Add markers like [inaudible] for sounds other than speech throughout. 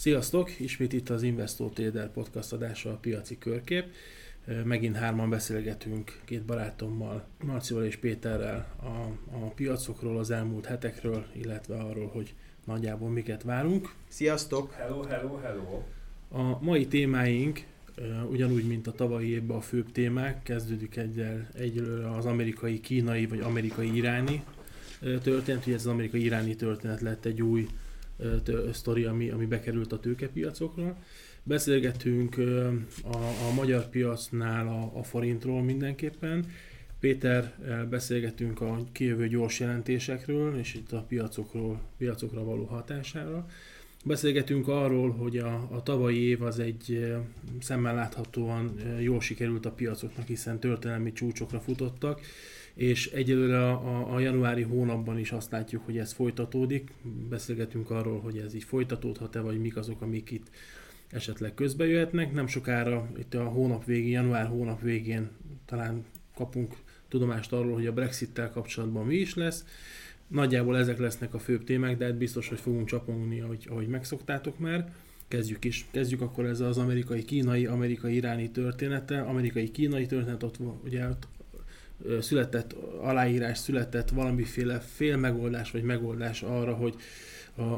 Sziasztok! Ismét itt az Investor Trader podcast adása a piaci körkép. Megint hárman beszélgetünk két barátommal, Marcival és Péterrel a, a piacokról, az elmúlt hetekről, illetve arról, hogy nagyjából miket várunk. Sziasztok! Hello, hello, hello! A mai témáink ugyanúgy, mint a tavalyi évben a főbb témák, kezdődik egyel, egyelőre az amerikai, kínai vagy amerikai iráni történet, hogy ez az amerikai iráni történet lett egy új sztori, ami, ami bekerült a tőkepiacokra. Beszélgetünk a, a magyar piacnál a, a forintról mindenképpen. Péter, beszélgetünk a kijövő gyors jelentésekről, és itt a piacokról, piacokra való hatására. Beszélgetünk arról, hogy a, a tavalyi év az egy szemmel láthatóan jól sikerült a piacoknak, hiszen történelmi csúcsokra futottak, és egyelőre a, a januári hónapban is azt látjuk, hogy ez folytatódik. Beszélgetünk arról, hogy ez így folytatódhat-e, vagy mik azok, amik itt esetleg közbe jöhetnek. Nem sokára, itt a hónap végén, január hónap végén talán kapunk tudomást arról, hogy a Brexit-tel kapcsolatban mi is lesz. Nagyjából ezek lesznek a főbb témák, de hát biztos, hogy fogunk csapongni, ahogy, ahogy megszoktátok már. Kezdjük is. Kezdjük akkor ezzel az amerikai-kínai, amerikai-iráni történettel. Amerikai-kínai történet, ott ugye született aláírás, született valamiféle fél megoldás vagy megoldás arra, hogy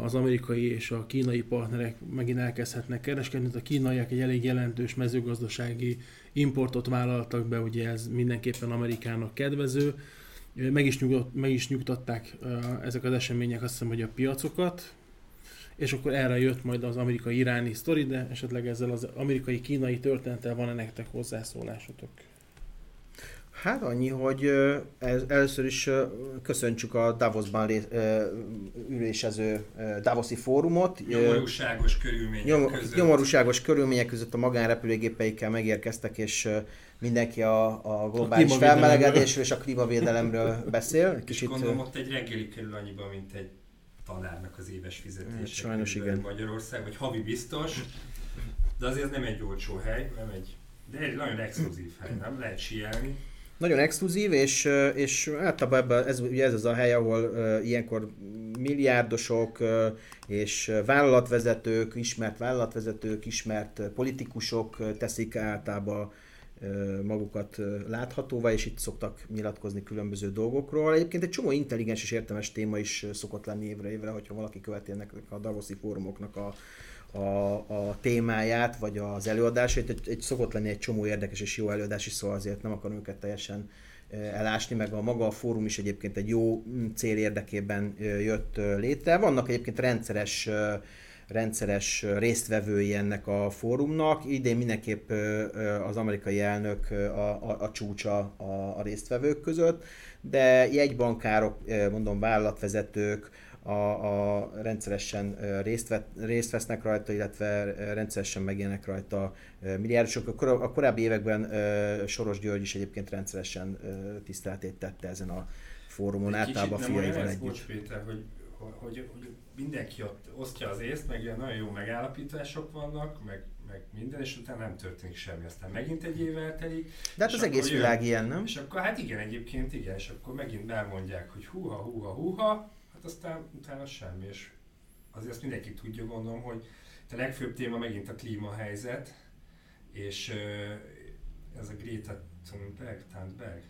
az amerikai és a kínai partnerek megint elkezdhetnek kereskedni. A kínaiak egy elég jelentős mezőgazdasági importot vállaltak be, ugye ez mindenképpen Amerikának kedvező. Meg is, nyugodt, meg is nyugtatták ezek az események azt hiszem, hogy a piacokat, és akkor erre jött majd az amerikai-iráni sztori, de esetleg ezzel az amerikai-kínai történettel van-e nektek hozzászólásotok? Hát annyi, hogy ez, először is köszöntsük a Davosban ülésező Davoszi fórumot. Nyomorúságos körülmények Nyom, között. Nyomorúságos körülmények között a magánrepülőgépeikkel megérkeztek, és mindenki a, a globális a felmelegedésről és a klímavédelemről beszél. Kicsit... És gondolom ott egy reggeli kerül annyiba, mint egy tanárnak az éves fizetése. Hát, sajnos igen. Magyarország, vagy havi biztos, de azért nem egy olcsó hely, nem egy, de egy nagyon exkluzív hely, nem? Lehet síelni nagyon exkluzív, és, és általában ebben ez, ugye ez az a hely, ahol ilyenkor milliárdosok és vállalatvezetők, ismert vállalatvezetők, ismert politikusok teszik általában magukat láthatóvá, és itt szoktak nyilatkozni különböző dolgokról. Egyébként egy csomó intelligens és értelmes téma is szokott lenni évre évre, hogyha valaki követi ennek a Davoszi fórumoknak a, a, a témáját, vagy az előadásait, egy, egy szokott lenni egy csomó érdekes és jó előadás is, szóval azért nem akarom őket teljesen elásni, meg a maga a fórum is egyébként egy jó mm, cél érdekében jött létre. Vannak egyébként rendszeres rendszeres résztvevői ennek a fórumnak. Idén mindenképp az amerikai elnök a, a, a csúcsa a, a résztvevők között, de jegybankárok, mondom, vállalatvezetők, a, a rendszeresen részt, vet, részt vesznek rajta, illetve rendszeresen megjelennek rajta milliárdosok. A, kor, a korábbi években Soros György is egyébként rendszeresen tiszteletét tette ezen a fórumon, általában a fiaival együtt. Bocs, Péter, hogy, hogy, hogy mindenki ott osztja az észt, meg ilyen nagyon jó megállapítások vannak, meg, meg minden, és utána nem történik semmi. Aztán megint egy év eltelik. De hát az egész jön, világ ilyen, nem? És akkor hát igen, egyébként igen, és akkor megint elmondják, hogy húha, húha, húha, hát aztán utána semmi, és azért azt mindenki tudja, gondolom, hogy a legfőbb téma megint a klímahelyzet, és ez a Greta Thunberg, Thunberg?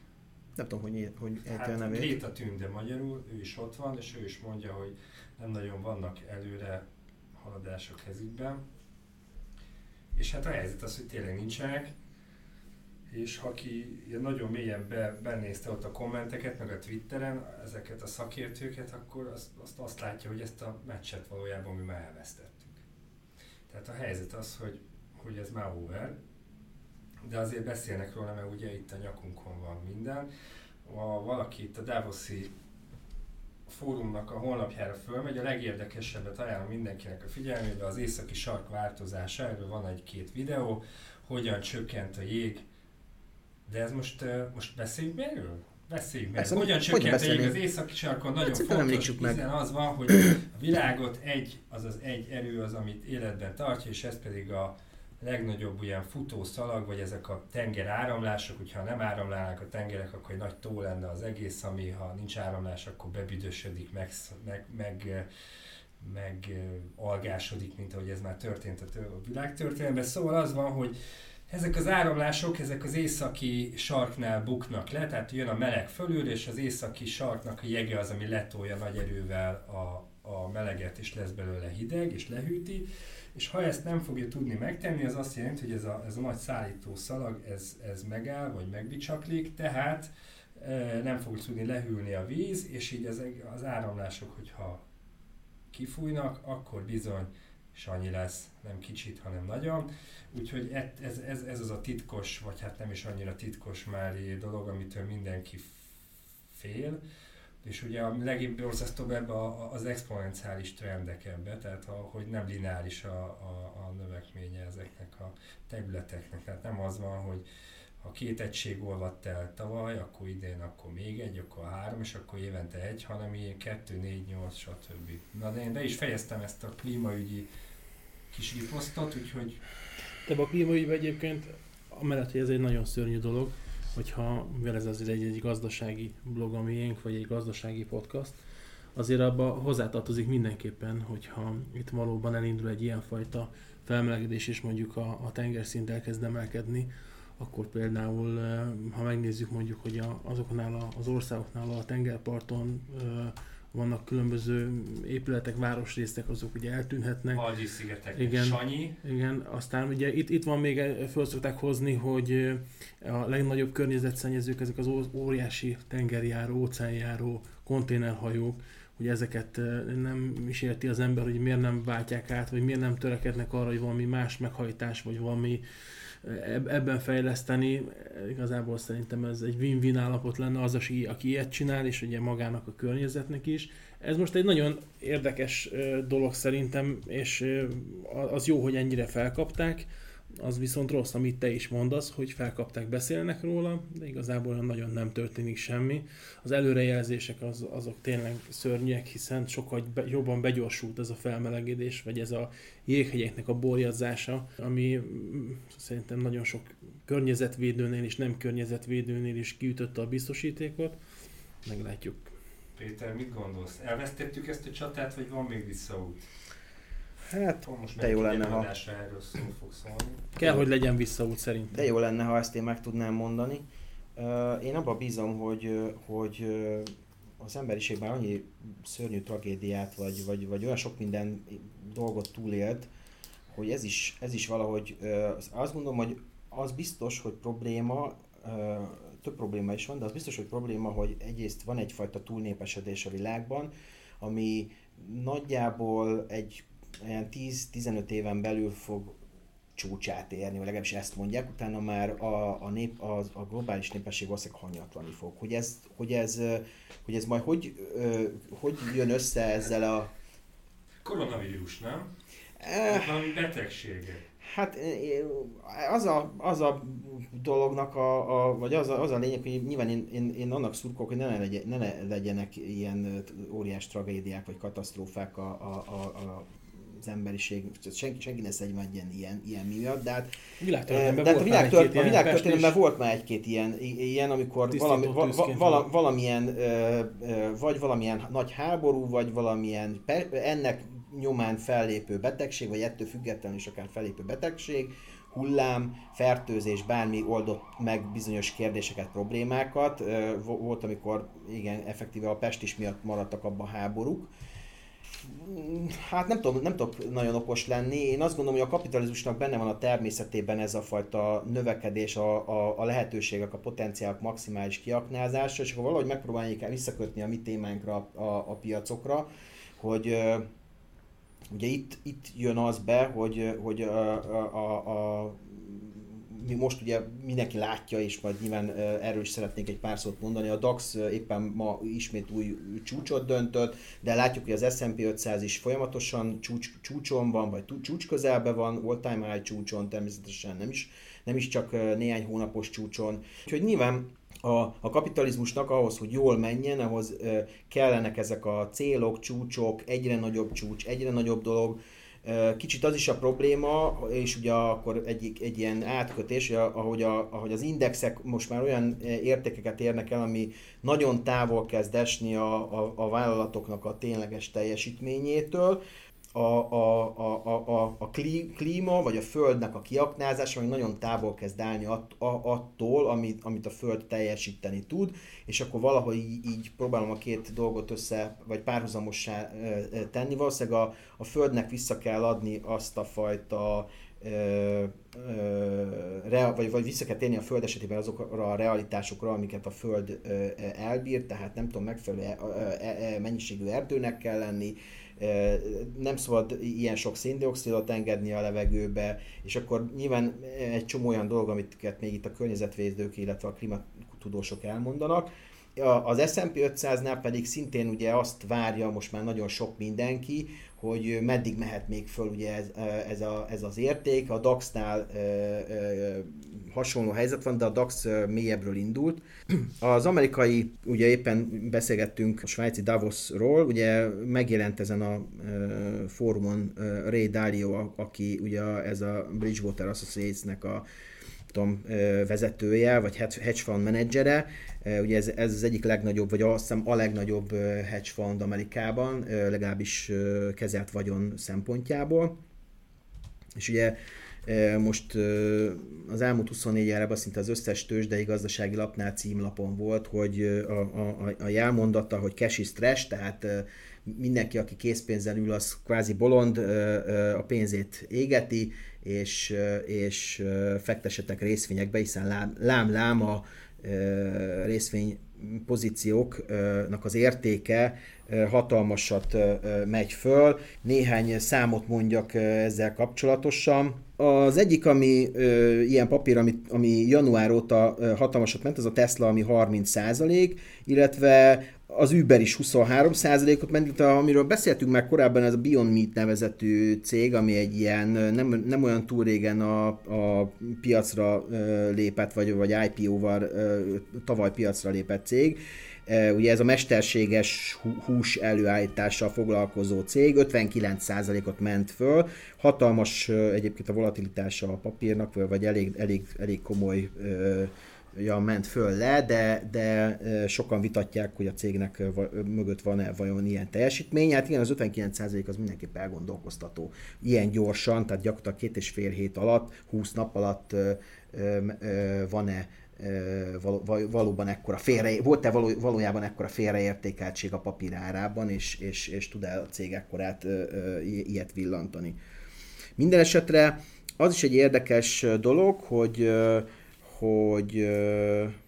Nem tudom, hogy, hogy hát a nevét. Greta Thunberg magyarul, ő is ott van, és ő is mondja, hogy nem nagyon vannak előre haladások kezükben. És hát a helyzet az, hogy tényleg nincsenek, és aki ilyen nagyon mélyen be, benézte ott a kommenteket, meg a Twitteren ezeket a szakértőket, akkor azt, azt, azt látja, hogy ezt a meccset valójában mi már elvesztettük. Tehát a helyzet az, hogy, hogy ez már over, de azért beszélnek róla, mert ugye itt a nyakunkon van minden. Ha valaki itt a Davoszi fórumnak a honlapjára fölmegy, a legérdekesebbet ajánlom mindenkinek a figyelmébe, az északi sark változása, erről van egy-két videó, hogyan csökkent a jég de ez most, most beszéljünk erről? Beszéljünk meg. Hogyan csökkent hogy az északi sarkon nagyon Ezt fontos, hiszen az van, hogy a világot egy, az az egy erő az, amit életben tartja, és ez pedig a legnagyobb ilyen futószalag, vagy ezek a tenger áramlások, hogyha nem áramlálnak a tengerek, akkor egy nagy tó lenne az egész, ami ha nincs áramlás, akkor bebüdösödik, meg, meg, meg meg algásodik, mint ahogy ez már történt a világtörténelemben. Szóval az van, hogy ezek az áramlások, ezek az északi sarknál buknak le, tehát jön a meleg fölül, és az északi sarknak a jege az, ami letolja nagy erővel a, a meleget, és lesz belőle hideg, és lehűti. És ha ezt nem fogja tudni megtenni, az azt jelenti, hogy ez a, ez a nagy szállító szalag, ez, ez megáll, vagy megbicsaklik, tehát e, nem fog tudni lehűlni a víz, és így az, az áramlások, hogyha kifújnak, akkor bizony Sanyi lesz, nem kicsit, hanem nagyon. Úgyhogy ez, ez, ez az a titkos, vagy hát nem is annyira titkos már dolog, amitől mindenki fél. És ugye a legborzasztóbb ebbe az exponenciális trendek ebbe, tehát a, hogy nem lineáris a, a, a növekménye ezeknek a területeknek. Tehát nem az van, hogy ha két egység olvadt el tavaly, akkor idén, akkor még egy, akkor három, és akkor évente egy, hanem ilyen kettő, négy, nyolc, stb. Na de én be is fejeztem ezt a klímaügyi kis riposztot, úgyhogy... De a klímaügyben egyébként, amellett, hogy ez egy nagyon szörnyű dolog, hogyha, mivel ez azért egy, egy gazdasági blog a miénk, vagy egy gazdasági podcast, azért abba hozzátartozik mindenképpen, hogyha itt valóban elindul egy ilyenfajta felmelegedés, és mondjuk a, a tengerszint elkezd emelkedni, akkor például, ha megnézzük mondjuk, hogy a, azoknál az országoknál a tengerparton vannak különböző épületek, városrészek, azok ugye eltűnhetnek. Algyi szigetek, igen, Sanyi. Igen, aztán ugye itt, itt van még, föl szokták hozni, hogy a legnagyobb környezetszennyezők, ezek az óriási tengerjáró, óceánjáró konténerhajók, hogy ezeket nem is érti az ember, hogy miért nem váltják át, vagy miért nem törekednek arra, hogy valami más meghajtás, vagy valami ebben fejleszteni, igazából szerintem ez egy win-win állapot lenne az, aki ilyet csinál, és ugye magának a környezetnek is. Ez most egy nagyon érdekes dolog szerintem, és az jó, hogy ennyire felkapták az viszont rossz, amit te is mondasz, hogy felkapták, beszélnek róla, de igazából nagyon nem történik semmi. Az előrejelzések az, azok tényleg szörnyek, hiszen sokkal be, jobban begyorsult ez a felmelegedés, vagy ez a jéghegyeknek a borjazása, ami mm, szerintem nagyon sok környezetvédőnél és nem környezetvédőnél is kiütötte a biztosítékot. Meglátjuk. Péter, mit gondolsz? Elvesztettük ezt a csatát, vagy van még visszaút? Hát, most de jó lenne, ha... Erről szó fog szólni. Kell, hogy legyen visszaút szerintem. De jó lenne, ha ezt én meg tudnám mondani. Én abban bízom, hogy, hogy az emberiség már annyi szörnyű tragédiát, vagy, vagy, vagy olyan sok minden dolgot túlélt, hogy ez is, ez is valahogy, azt mondom, hogy az biztos, hogy probléma, több probléma is van, de az biztos, hogy probléma, hogy egyrészt van egyfajta túlnépesedés a világban, ami nagyjából egy olyan 10-15 éven belül fog csúcsát érni, vagy legalábbis ezt mondják, utána már a, a, nép, a, a globális népesség valószínűleg hanyatlani fog. Hogy ez, hogy ez, hogy ez majd hogy, hogy jön össze ezzel a... Koronavírus, nem? Eh, valami betegsége. Hát az a, az a dolognak, a, a, vagy az a, az a lényeg, hogy nyilván én, én, én annak szurkolok, hogy ne, legyen, ne legyenek ilyen óriás tragédiák vagy katasztrófák a, a, a, a az emberiség, senki, senki ne szedjen egy ilyen, ilyen, ilyen miatt, de hát, világtörténelemben de hát a, világtört, a világtörténelemben volt már egy-két ilyen, ilyen amikor valami, va, va, valamilyen, vagy valamilyen nagy háború, vagy valamilyen ennek nyomán fellépő betegség, vagy ettől függetlenül is akár fellépő betegség, hullám, fertőzés, bármi oldott meg bizonyos kérdéseket, problémákat. Volt, amikor igen, effektíve a pestis miatt maradtak abban a háborúk. Hát nem tudom, nem tudok nagyon okos lenni. Én azt gondolom, hogy a kapitalizmusnak benne van a természetében ez a fajta növekedés, a, a, a lehetőségek, a potenciálok maximális kiaknázása, és akkor valahogy megpróbáljuk visszakötni a mi témánkra, a, a piacokra, hogy ugye itt, itt jön az be, hogy, hogy a, a, a, a mi most ugye mindenki látja, és majd nyilván erről is szeretnék egy pár szót mondani, a DAX éppen ma ismét új csúcsot döntött, de látjuk, hogy az S&P 500 is folyamatosan csúcs, csúcson van, vagy csúcs közelben van, all-time high csúcson, természetesen nem is, nem is csak néhány hónapos csúcson. Úgyhogy nyilván a, a kapitalizmusnak ahhoz, hogy jól menjen, ahhoz kellenek ezek a célok, csúcsok, egyre nagyobb csúcs, egyre nagyobb dolog, Kicsit az is a probléma, és ugye akkor egy, egy ilyen átkötés, ahogy, a, ahogy az indexek most már olyan értékeket érnek el, ami nagyon távol kezd esni a, a, a vállalatoknak a tényleges teljesítményétől, a, a, a, a, a klíma, vagy a Földnek a kiaknázása még nagyon távol kezd állni att, a, attól, amit, amit a Föld teljesíteni tud, és akkor valahogy így, így próbálom a két dolgot össze, vagy párhuzamossá tenni. Valószínűleg a, a Földnek vissza kell adni azt a fajta Ö, ö, vagy, vagy vissza kell térni a Föld esetében azokra a realitásokra, amiket a Föld ö, elbír, tehát nem tudom, megfelelő mennyiségű erdőnek kell lenni, nem szabad ilyen sok széndiokszidot engedni a levegőbe, és akkor nyilván egy csomó olyan dolog, amit még itt a környezetvédők, illetve a klimatudósok elmondanak. Az S&P 500-nál pedig szintén ugye azt várja most már nagyon sok mindenki, hogy meddig mehet még föl ugye ez, ez, a, ez az érték. A DAX-nál e, e, hasonló helyzet van, de a DAX mélyebbről indult. Az amerikai, ugye éppen beszélgettünk a svájci Davosról, ugye megjelent ezen a e, fórumon e, Ray Dalio, aki ugye ez a Bridgewater Associates-nek a tudom, vezetője, vagy hedge fund menedzsere. Ugye ez, ez az egyik legnagyobb, vagy azt hiszem a legnagyobb hedge fund Amerikában, legalábbis kezelt vagyon szempontjából. És ugye most az elmúlt 24 órában szinte az összes tőzsdei gazdasági lapnál címlapon volt, hogy a, a, a jelmondata, hogy cash is trash, tehát mindenki, aki készpénzzel ül, az kvázi bolond, a pénzét égeti, és, és fektessetek részvényekbe, hiszen lám, lám, lám a részvény pozícióknak az értéke hatalmasat megy föl. Néhány számot mondjak ezzel kapcsolatosan. Az egyik, ami ilyen papír, ami, ami január óta hatalmasat ment, az a Tesla, ami 30% illetve az Uber is 23%-ot ment, amiről beszéltünk már korábban, ez a Beyond Meat nevezetű cég, ami egy ilyen nem, nem olyan túl régen a, a piacra lépett, vagy, vagy IPO-val tavaly piacra lépett cég. Ugye ez a mesterséges hús előállítással foglalkozó cég 59%-ot ment föl, hatalmas egyébként a volatilitása a papírnak, vagy elég, elég, elég komoly ja, ment föl le, de, de sokan vitatják, hogy a cégnek mögött van-e vajon ilyen teljesítmény. Hát igen, az 59% az mindenképp elgondolkoztató. Ilyen gyorsan, tehát gyakorlatilag két és fél hét alatt, 20 nap alatt van-e valóban ekkora félre, volt-e való, valójában ekkora félreértékeltség a papír árában, és, és, és tud-e a cég ekkorát ilyet villantani. Minden esetre az is egy érdekes dolog, hogy hogy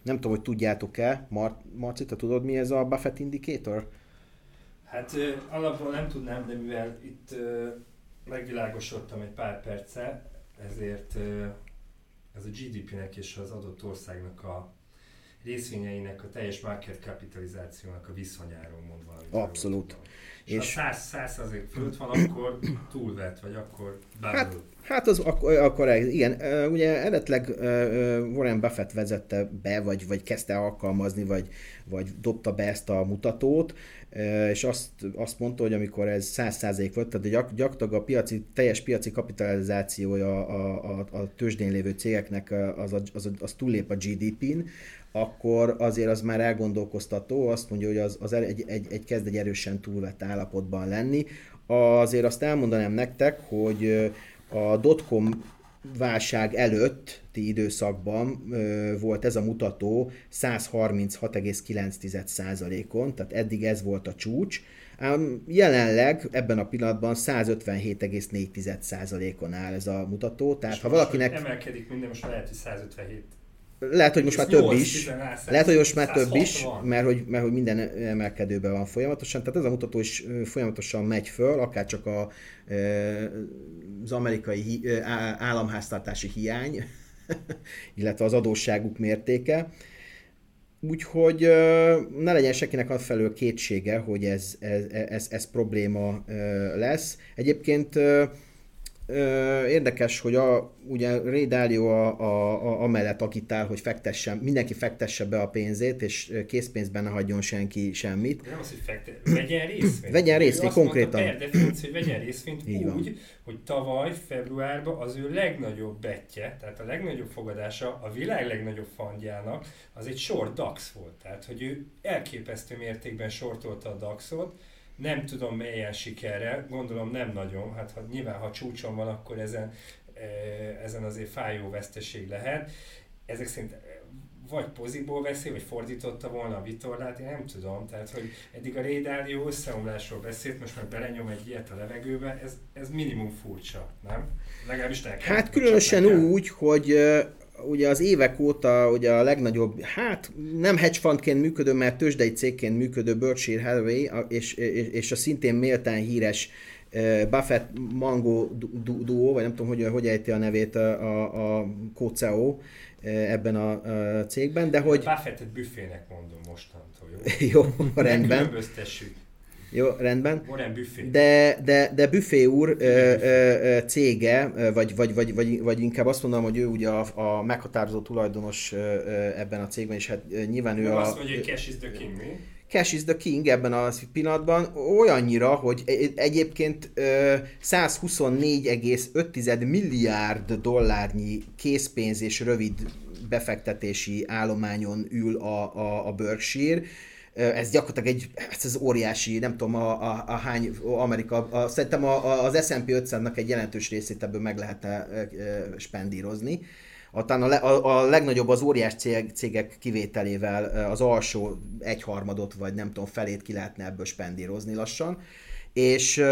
nem tudom, hogy tudjátok-e, Mar- Marci, te tudod mi ez a Buffett Indicator? Hát alapból nem tudnám, de mivel itt megvilágosodtam egy pár perce, ezért ez a GDP-nek és az adott országnak a részvényeinek a teljes market kapitalizációnak a viszonyáról mond valamit. Abszolút. És, és ha 100 fölött van, akkor túlvet, vagy akkor bármilyen. Hát, hát az akkor, akkor igen, ugye eredetleg Warren Buffett vezette be, vagy, vagy kezdte alkalmazni, vagy, vagy dobta be ezt a mutatót, és azt, azt mondta, hogy amikor ez 100% volt, tehát gyak, gyakorlatilag a piaci, teljes piaci kapitalizációja a, a, a tőzsdén lévő cégeknek az, az, az, az túllép a GDP-n, akkor azért az már elgondolkoztató, azt mondja, hogy az, az egy, egy, egy kezd egy erősen túlvett állapotban lenni. Azért azt elmondanám nektek, hogy a dotcom válság előtti időszakban ö, volt ez a mutató 136,9%-on, tehát eddig ez volt a csúcs. Ám jelenleg ebben a pillanatban 157,4%-on áll ez a mutató. Tehát És ha valakinek... Emelkedik minden, most lehet, hogy 157 lehet, hogy most már több is. Lehet, hogy most már több is, mert hogy, mert hogy minden emelkedőben van folyamatosan. Tehát ez a mutató is folyamatosan megy föl, akár csak a, az amerikai államháztartási hiány, [laughs] illetve az adósságuk mértéke. Úgyhogy ne legyen senkinek az felől kétsége, hogy ez, ez, ez, ez probléma lesz. Egyébként ö, érdekes, hogy a, ugye Ray Dalio a, a, a, amellett agitál, hogy fektessen, mindenki fektesse be a pénzét, és készpénzben ne hagyjon senki semmit. Nem az, hogy fekte, vegyen részvényt. Vegyen részvényt, konkrétan. Mondta, per definíció, hogy vegyen részvényt Így úgy, van. hogy tavaly, februárban az ő legnagyobb betje, tehát a legnagyobb fogadása a világ legnagyobb fandjának, az egy short DAX volt. Tehát, hogy ő elképesztő mértékben sortolta a DAX-ot, nem tudom melyen sikerrel, gondolom nem nagyon, hát ha, nyilván ha csúcson van, akkor ezen, eh, ezen azért fájó veszteség lehet. Ezek szerint eh, vagy poziból veszi, vagy fordította volna a vitorlát, én nem tudom. Tehát, hogy eddig a Rédálió összeomlásról beszélt, most meg belenyom egy ilyet a levegőbe, ez, ez minimum furcsa, nem? Legalábbis nekem. Hát különösen nekem. úgy, hogy ö, ugye az évek óta ugye a legnagyobb, hát nem hedge fundként működő, mert tőzsdei cégként működő Berkshire Hathaway, és, és, és a szintén méltán híres Buffett Mango du- du- duo, vagy nem tudom, hogy, hogy ejti a nevét a, a, co ebben a, a cégben, de hogy Buffettet büfének mondom mostantól, jó? [laughs] jó, rendben, Különböztessük. Jó, rendben. Warren Buffett. De, de, de Buffet úr ö, ö, cége, vagy, vagy, vagy, vagy, vagy inkább azt mondanám, hogy ő ugye a, a meghatározó tulajdonos ebben a cégben, és hát nyilván ő Ő a... azt mondja, hogy cash is the king, mi? Cash is the king ebben a pillanatban olyannyira, hogy egy- egyébként ö, 124,5 milliárd dollárnyi készpénz és rövid befektetési állományon ül a, a, a Berkshire. Ez gyakorlatilag egy, ez az óriási, nem tudom, a, a, a hány, Amerika, a, szerintem a, a, az S&P 500-nak egy jelentős részét ebből meg lehetne spendírozni. Aztán a, a, a legnagyobb az óriás cég, cégek kivételével az alsó egyharmadot, vagy nem tudom, felét ki lehetne ebből spendírozni lassan. És,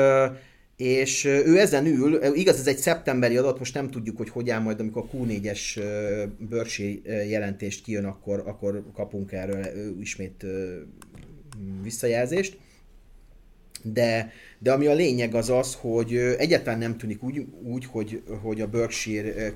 és ő ezen ül, igaz, ez egy szeptemberi adat, most nem tudjuk, hogy hogy áll majd, amikor a Q4-es ö, börsi jelentést kijön, akkor, akkor kapunk erről ismét visszajelzést. De, de ami a lényeg az az, hogy egyáltalán nem tűnik úgy, úgy hogy, hogy a Berkshire,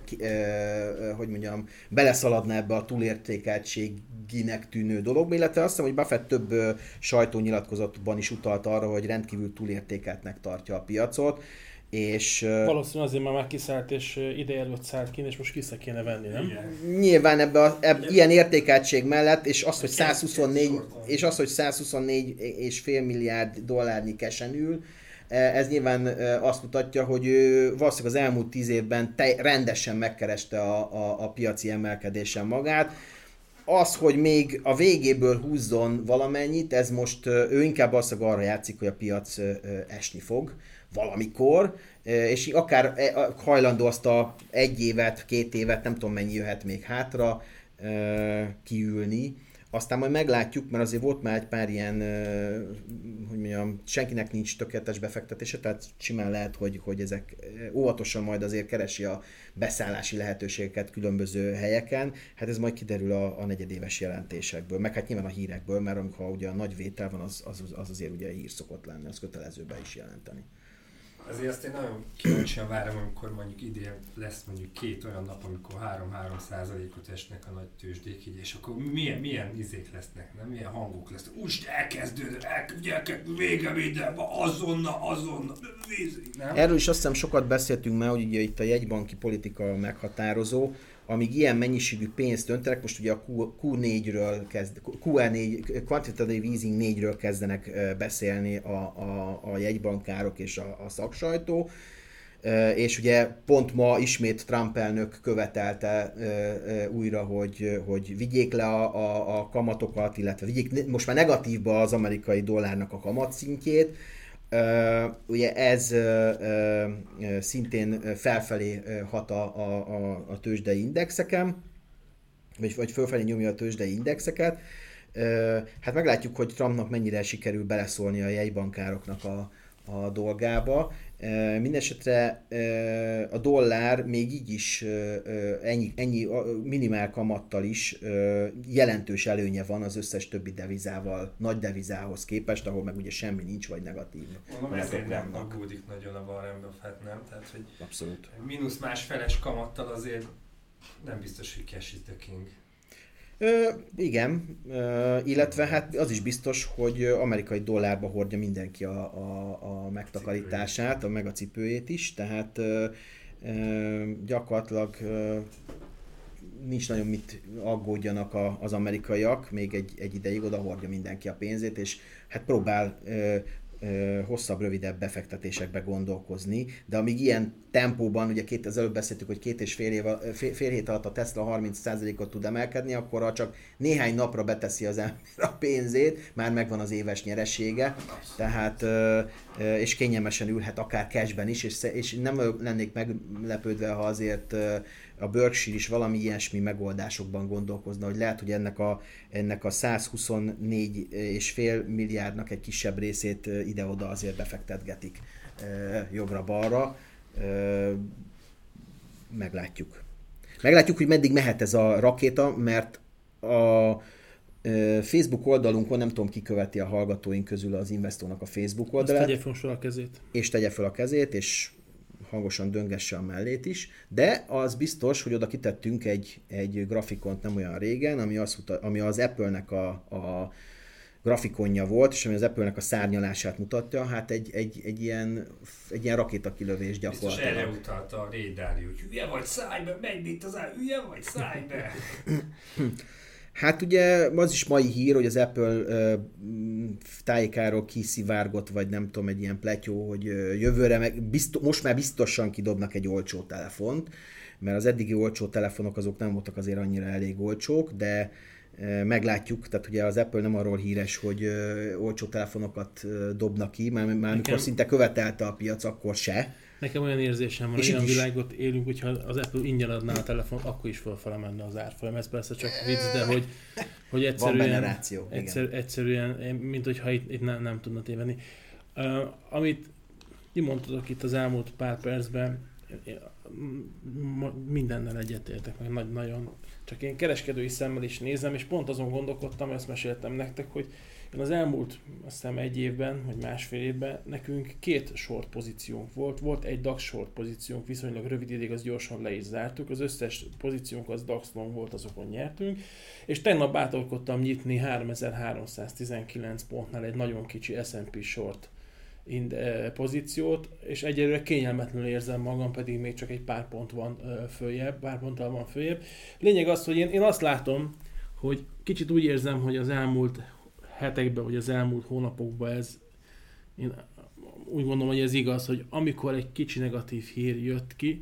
hogy mondjam, beleszaladna ebbe a túlértékeltséginek tűnő dologba, illetve azt hiszem, hogy Buffett több sajtónyilatkozatban is utalt arra, hogy rendkívül túlértékeltnek tartja a piacot, és Valószínűleg azért már már kiszállt, és ide előtt szállt ki, és most vissza kéne venni, nem? Igen. Nyilván ebbe a, ebb, ilyen értékeltség mellett, és az, hogy Kell- 124, kell sortolni. és az, hogy 124 és fél milliárd dollárnyi kesen ül, eh, ez nyilván azt mutatja, hogy ő valószínűleg az elmúlt tíz évben te, rendesen megkereste a, a, a piaci emelkedésen magát. Az, hogy még a végéből húzzon valamennyit, ez most ő inkább valószínűleg arra játszik, hogy a piac esni fog valamikor, eh, és akár eh, hajlandó azt a egy évet, két évet, nem tudom mennyi jöhet még hátra, eh, kiülni. Aztán majd meglátjuk, mert azért volt már egy pár ilyen, hogy mondjam, senkinek nincs tökéletes befektetése, tehát simán lehet, hogy, hogy ezek óvatosan majd azért keresi a beszállási lehetőségeket különböző helyeken. Hát ez majd kiderül a, a negyedéves jelentésekből, meg hát nyilván a hírekből, mert amikor ugye a nagy vétel van, az, az, az azért ugye hír szokott lenni, az kötelező be is jelenteni. Azért azt én nagyon kíváncsian várom, amikor mondjuk idén lesz mondjuk két olyan nap, amikor 3-3 százalékot esnek a nagy tőzsdék így, és akkor milyen, milyen izék lesznek, nem? Milyen hangok lesznek. Úgy elkezdődött, elkezdődött, vége minden, azonnal, azonnal, nem? Erről is azt hiszem sokat beszéltünk már, hogy ugye itt a jegybanki politika meghatározó, amíg ilyen mennyiségű pénzt öntenek, most ugye a Q, Q4-ről kezd, QE4, Quantitative Easing 4-ről kezdenek beszélni a, a, a jegybankárok és a, a szaksajtó, és ugye pont ma ismét Trump elnök követelte újra, hogy, hogy vigyék le a, a, a kamatokat, illetve vigyék most már negatívba az amerikai dollárnak a kamatszintjét, Ö, ugye ez ö, ö, szintén felfelé hat a, a, a, a tőzsdei indexeken, vagy, vagy fölfelé nyomja a tőzsdei indexeket. Hát meglátjuk, hogy Trumpnak mennyire sikerül beleszólni a jegybankároknak a, a dolgába. Mindenesetre a dollár még így is ennyi, ennyi minimál kamattal is jelentős előnye van az összes többi devizával, nagy devizához képest, ahol meg ugye semmi nincs, vagy negatív. Mondom, ezért nem aggódik nagyon a Warren Buffett, nem? Tehát, hogy Abszolút. mínusz másfeles kamattal azért nem biztos, hogy cash is the king. Ö, igen, ö, illetve hát az is biztos, hogy amerikai dollárba hordja mindenki a, a, a megtakarítását, a meg a cipőjét is, tehát ö, ö, gyakorlatilag ö, nincs nagyon mit aggódjanak a, az amerikaiak, még egy, egy ideig oda hordja mindenki a pénzét, és hát próbál ö, hosszabb, rövidebb befektetésekbe gondolkozni, de amíg ilyen tempóban, ugye két, az előbb beszéltük, hogy két és fél, év, fél, fél hét alatt a Tesla 30%-ot tud emelkedni, akkor ha csak néhány napra beteszi az ember [laughs] a pénzét, már megvan az éves nyeresége, tehát és kényelmesen ülhet akár cashben is, és, és nem lennék meglepődve, ha azért a Berkshire is valami ilyesmi megoldásokban gondolkozna, hogy lehet, hogy ennek a, ennek a 124,5 milliárdnak egy kisebb részét ide-oda azért befektetgetik jobbra-balra. Meglátjuk. Meglátjuk, hogy meddig mehet ez a rakéta, mert a Facebook oldalunkon, nem tudom ki követi a hallgatóink közül az investornak a Facebook oldalát. És tegye fel a kezét. És tegye fel a kezét, és hangosan döngesse a mellét is, de az biztos, hogy oda kitettünk egy, egy grafikont nem olyan régen, ami, az, ami az Apple-nek a, a grafikonja volt, és ami az Apple-nek a szárnyalását mutatja, hát egy, egy, egy, ilyen, egy ilyen rakétakilövés gyakorlatilag. Biztos erre utalta a Dalio, hogy hülye vagy, szállj be, megy itt az áll, hülye vagy, szállj be. [laughs] Hát ugye az is mai hír, hogy az Apple tájékáról kiszivárgott, vagy nem tudom, egy ilyen pletyó, hogy jövőre meg biztos, most már biztosan kidobnak egy olcsó telefont, mert az eddigi olcsó telefonok azok nem voltak azért annyira elég olcsók, de meglátjuk, tehát ugye az Apple nem arról híres, hogy olcsó telefonokat dobnak ki, már, már amikor szinte követelte a piac, akkor se. Nekem olyan érzésem van, hogy olyan világot élünk, hogyha az Apple ingyen adná a telefon, akkor is fölfele menne az árfolyam. Ez persze csak vicc, de hogy, hogy egyszerűen, ráció, egyszer, egyszerűen, mint hogyha itt, itt nem, nem tudna tévedni. Uh, amit ti mondtatok itt az elmúlt pár percben, mindennel egyetértek, meg nagy, nagyon. Csak én kereskedői szemmel is nézem, és pont azon gondolkodtam, ezt meséltem nektek, hogy én az elmúlt azt hiszem egy évben, vagy másfél évben nekünk két short pozíciónk volt. Volt egy DAX short pozíciónk, viszonylag rövid ideig az gyorsan le is zártuk. Az összes pozíciónk az DAX long volt, azokon nyertünk. És tegnap bátorkodtam nyitni 3319 pontnál egy nagyon kicsi S&P short eh, pozíciót, és egyelőre kényelmetlenül érzem magam, pedig még csak egy pár pont van eh, följebb, pár ponttal van följebb. Lényeg az, hogy én, én azt látom, hogy kicsit úgy érzem, hogy az elmúlt hetekben, vagy az elmúlt hónapokban ez, én úgy gondolom, hogy ez igaz, hogy amikor egy kicsi negatív hír jött ki,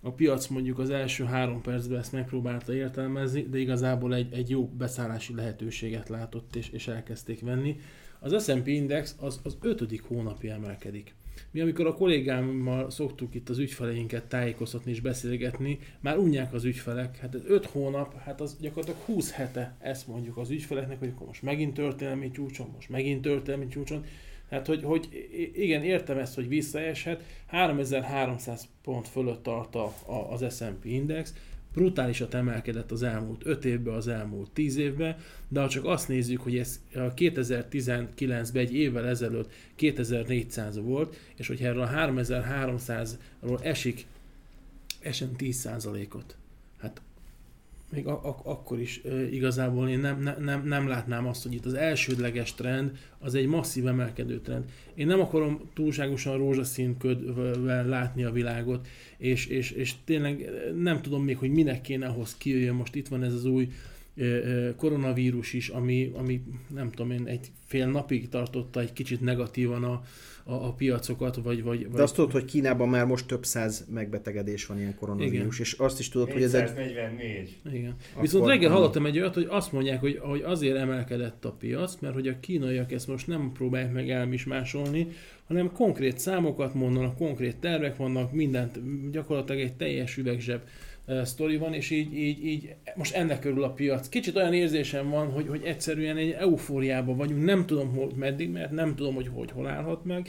a piac mondjuk az első három percben ezt megpróbálta értelmezni, de igazából egy, egy jó beszállási lehetőséget látott, és, és elkezdték venni. Az S&P Index az, az ötödik hónapja emelkedik. Mi amikor a kollégámmal szoktuk itt az ügyfeleinket tájékoztatni és beszélgetni, már unják az ügyfelek, hát ez 5 hónap, hát az gyakorlatilag 20 hete ezt mondjuk az ügyfeleknek, hogy akkor most megint történelmi csúcson, most megint történelmi csúcson, Hát, hogy, hogy igen, értem ezt, hogy visszaeshet, 3300 pont fölött tart a, a, az S&P Index, brutálisat emelkedett az elmúlt 5 évben, az elmúlt 10 évben, de ha csak azt nézzük, hogy ez 2019-ben egy évvel ezelőtt 2400 volt, és hogyha erről a 3300-ról esik, esen 10%-ot. Még a, a, akkor is e, igazából én nem, nem, nem látnám azt, hogy itt az elsődleges trend az egy masszív emelkedő trend. Én nem akarom túlságosan rózsaszín ködvel látni a világot, és, és, és tényleg nem tudom még, hogy minek kéne ahhoz kijöjjön. Most itt van ez az új koronavírus is, ami, ami nem tudom én, egy fél napig tartotta egy kicsit negatívan a, a, a piacokat, vagy, vagy, vagy... De azt tudod, hogy Kínában már most több száz megbetegedés van ilyen koronavírus, Igen. és azt is tudod, hogy ez egy... 44. Igen. Akkor Viszont reggel hallottam egy olyat, hogy azt mondják, hogy, hogy azért emelkedett a piac, mert hogy a kínaiak ezt most nem próbálják meg elmismásolni, hanem konkrét számokat mondanak, konkrét tervek vannak, mindent, gyakorlatilag egy teljes üvegzseb sztori van, és így, így, így most ennek körül a piac. Kicsit olyan érzésem van, hogy, hogy egyszerűen egy eufóriában vagyunk, nem tudom, hogy meddig, mert nem tudom, hogy hogy hol állhat meg.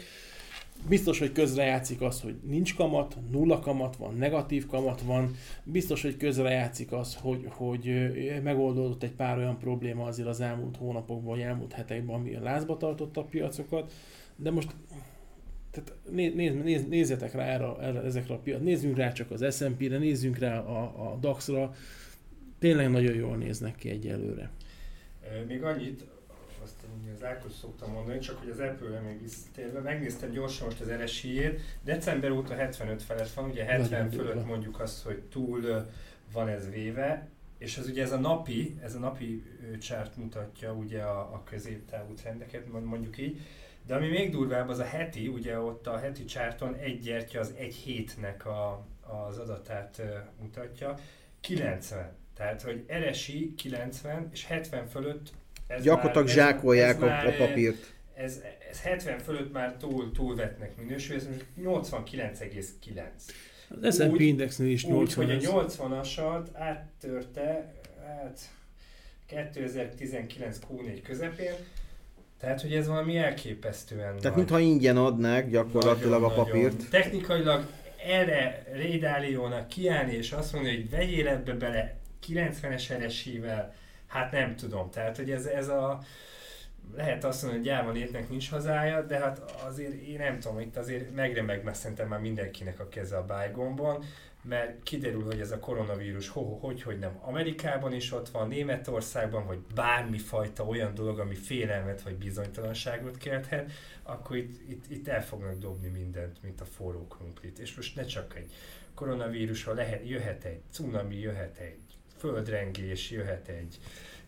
Biztos, hogy közrejátszik az, hogy nincs kamat, nulla kamat van, negatív kamat van. Biztos, hogy közrejátszik az, hogy, hogy megoldódott egy pár olyan probléma azért az elmúlt hónapokban, vagy elmúlt hetekben, ami a lázba tartotta a piacokat. De most tehát néz, néz, néz, nézzetek rá erre, erre, ezekre a piac, nézzünk rá csak az S&P-re, nézzünk rá a, a DAX-ra, tényleg nagyon jól néznek ki egyelőre. Még annyit, azt az Ákos szoktam mondani, csak hogy az Apple-re még visszatérve, megnéztem gyorsan most az RSI-ét, december óta 75 felett van, ugye 70 Nagyon fölött mondjuk azt, hogy túl van ez véve, és ez ugye ez a napi, ez a napi csárt mutatja ugye a, a középtávú trendeket, mondjuk így, de ami még durvább, az a heti, ugye ott a heti csárton egy gyertya az egy hétnek a, az adatát mutatja, 90. Tehát, hogy RSI 90 és 70 fölött ez Gyakorlatilag már, zsákolják ez, ez a, a papírt. Ez, ez 70 fölött már túl, túlvetnek minősül, ez most 89,9. Az S&P indexnél is 80 Úgy, hogy a 80-asat áttörte hát 2019 Q4 közepén, tehát, hogy ez valami elképesztően Tehát, mintha ingyen adnák gyakorlatilag nagyon, a papírt. Nagyon. Technikailag erre Rédáliónak kiállni és azt mondani, hogy vegyél ebbe bele 90-es RSI-vel, hát nem tudom. Tehát, hogy ez, ez a lehet azt mondani, hogy gyáva létnek nincs hazája, de hát azért én nem tudom, itt azért megremeg mert szerintem már mindenkinek a keze a bájgomban, mert kiderül, hogy ez a koronavírus ho, hogy, hogy nem Amerikában is ott van, Németországban, vagy bármifajta olyan dolog, ami félelmet vagy bizonytalanságot kelthet, akkor itt, itt, itt el fognak dobni mindent, mint a forró krumplit. És most ne csak egy koronavírusra lehet, jöhet egy cunami, jöhet egy földrengés, jöhet egy,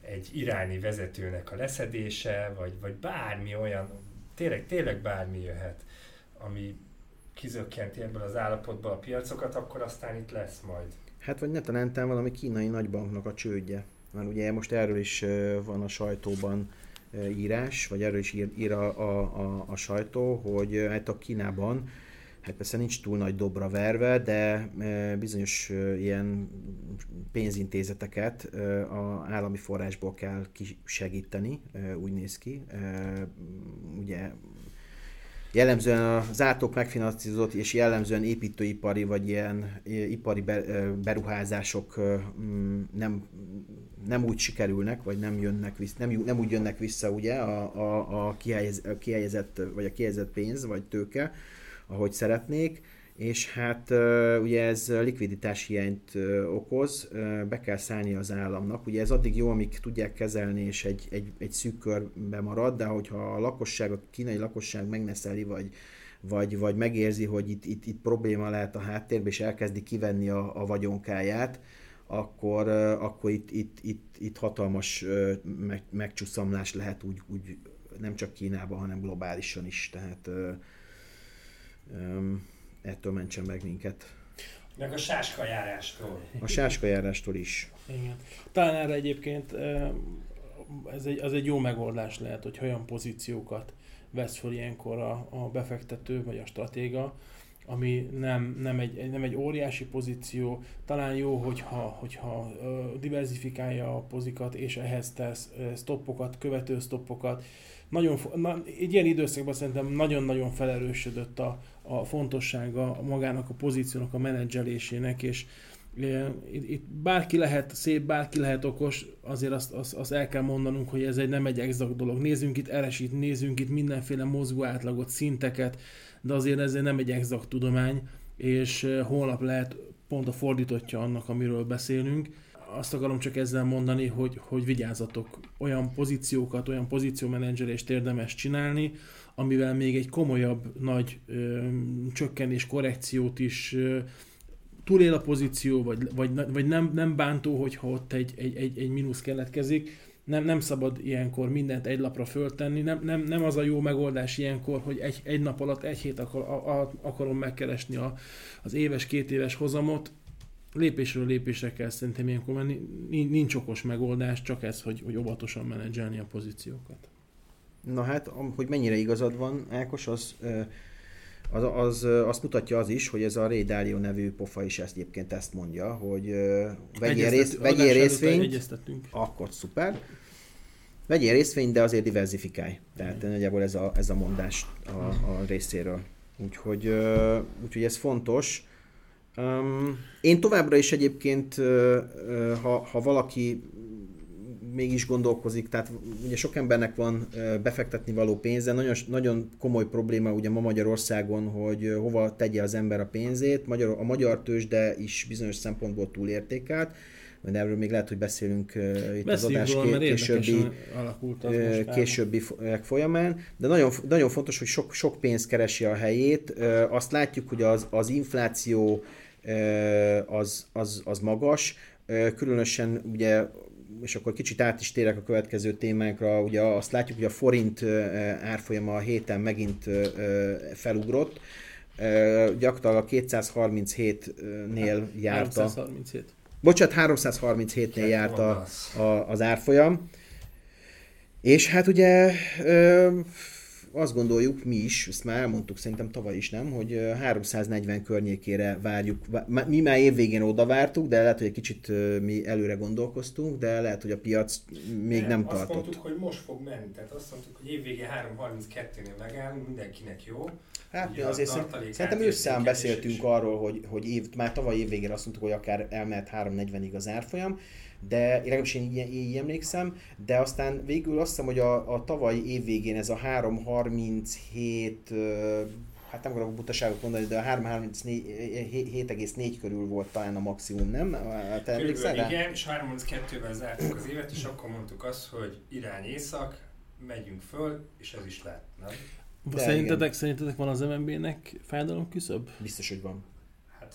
egy iráni vezetőnek a leszedése, vagy, vagy bármi olyan, tényleg, tényleg bármi jöhet, ami kizökkenti ebből az állapotból a piacokat, akkor aztán itt lesz majd. Hát vagy ne talán valami kínai nagybanknak a csődje. Mert ugye most erről is van a sajtóban írás, vagy erről is ír, ír a, a, a, a sajtó, hogy hát a Kínában hát persze nincs túl nagy dobra verve, de bizonyos ilyen pénzintézeteket a állami forrásból kell kisegíteni, úgy néz ki. Ugye jellemzően az átok megfinanszírozott és jellemzően építőipari vagy ilyen ipari beruházások nem, nem úgy sikerülnek, vagy nem jönnek vissza, nem, nem úgy jönnek vissza ugye a, a, a, kihelyez, kihelyezett, vagy a kihelyezett pénz, vagy tőke, ahogy szeretnék, és hát ugye ez likviditás hiányt okoz, be kell szállni az államnak. Ugye ez addig jó, amíg tudják kezelni, és egy, egy, egy szűk körbe marad, de hogyha a lakosság, a kínai lakosság megneszeli, vagy, vagy, vagy megérzi, hogy itt, itt, itt probléma lehet a háttérben, és elkezdi kivenni a, a vagyonkáját, akkor, akkor itt, itt, itt, itt hatalmas meg, megcsusszamlás lehet úgy, úgy nem csak Kínában, hanem globálisan is. Tehát um, ettől mentsen meg minket. Meg a sáskajárástól. A sáskajárástól is. Igen. Talán erre egyébként ez egy, az egy jó megoldás lehet, hogy olyan pozíciókat vesz fel ilyenkor a, a befektető vagy a stratéga, ami nem, nem, egy, nem egy óriási pozíció, talán jó, hogyha, hogyha diversifikálja a pozikat, és ehhez tesz stoppokat, követő stoppokat. Nagyon, na, egy ilyen időszakban szerintem nagyon-nagyon felerősödött a, a fontossága magának a pozíciónak, a menedzselésének, és itt bárki lehet szép, bárki lehet okos, azért azt, azt, azt el kell mondanunk, hogy ez egy nem egy exakt dolog. Nézzünk itt eresít, nézzünk itt mindenféle mozgó átlagot, szinteket, de azért ez nem egy exakt tudomány, és holnap lehet pont a fordítottja annak, amiről beszélünk. Azt akarom csak ezzel mondani, hogy, hogy vigyázzatok, olyan pozíciókat, olyan pozíciómenedzselést érdemes csinálni, amivel még egy komolyabb nagy ö, csökkenés, korrekciót is ö, túlél a pozíció, vagy, vagy, vagy nem, nem bántó, hogyha ott egy, egy, egy, egy mínusz keletkezik. Nem, nem szabad ilyenkor mindent egy lapra föltenni, nem, nem, nem az a jó megoldás ilyenkor, hogy egy, egy nap alatt, egy hét akar, a, a, akarom megkeresni a, az éves, két éves hozamot, lépésről lépésre kell szerintem ilyenkor menni. Nincs okos megoldás, csak ez, hogy, hogy óvatosan menedzselni a pozíciókat. Na hát, hogy mennyire igazad van, Ákos, az, az, az, azt mutatja az is, hogy ez a Ray Dalio nevű pofa is ezt egyébként ezt mondja, hogy vegyél, rész, vegyél részvényt, akkor szuper, vegyél részvényt, de azért diversifikálj. Tehát nagyjából ez a, ez a mondás a, a részéről. Úgyhogy, úgyhogy ez fontos. Um, én továbbra is egyébként, ha, ha valaki mégis gondolkozik, tehát ugye sok embernek van befektetni való pénze, nagyon, nagyon komoly probléma ugye ma Magyarországon, hogy hova tegye az ember a pénzét, Magyar, a magyar tőzsde is bizonyos szempontból túlértékelt, de erről még lehet, hogy beszélünk uh, itt az adás róla, későbbi, uh, későbbi folyamán, de nagyon, nagyon fontos, hogy sok, sok pénz keresi a helyét. Uh, azt látjuk, hogy az, az infláció uh, az, az, az magas, különösen ugye és akkor kicsit át is térek a következő témánkra, ugye azt látjuk, hogy a forint árfolyama a héten megint felugrott, gyakorlatilag a 237-nél járta. 337. Bocsát, 337-nél járt a, a, az árfolyam. És hát ugye azt gondoljuk mi is, ezt már elmondtuk szerintem tavaly is, nem, hogy 340 környékére várjuk. Mi már évvégén oda vártuk, de lehet, hogy egy kicsit mi előre gondolkoztunk, de lehet, hogy a piac még nem, nem tartott. Azt mondtuk, hogy most fog menni, tehát azt mondtuk, hogy évvégén 332-nél megállunk, mindenkinek jó. Hát Ugye azért szerint, szerintem összeán beszéltünk is. arról, hogy, hogy év, már tavaly évvégén azt mondtuk, hogy akár elmehet 340-ig az árfolyam, de legalábbis én így, így emlékszem, de aztán végül azt hiszem, hogy a, a tavalyi év végén ez a 337 hát nem akarok butaságot mondani, de a 337,4 körül volt talán a maximum, nem? Te emlékszel Igen, és 332-vel zártuk az évet, és akkor mondtuk azt, hogy irány észak, megyünk föl, és ez is lett, nem? De szerintetek, szerintetek van az MNB-nek fájdalom küszöbb? Biztos, hogy van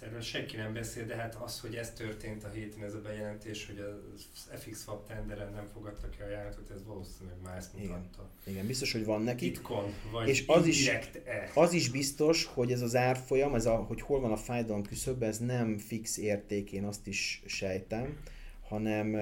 hát erről senki nem beszél, de hát az, hogy ez történt a héten, ez a bejelentés, hogy az FX Swap tenderen nem fogadtak ki a ajánlatot, ez valószínűleg már ezt mutatta. Igen, Igen biztos, hogy van neki. Titkon, vagy és az is, -e. az is biztos, hogy ez az árfolyam, ez a, hogy hol van a fájdalom küszöb, ez nem fix érték, én azt is sejtem, hanem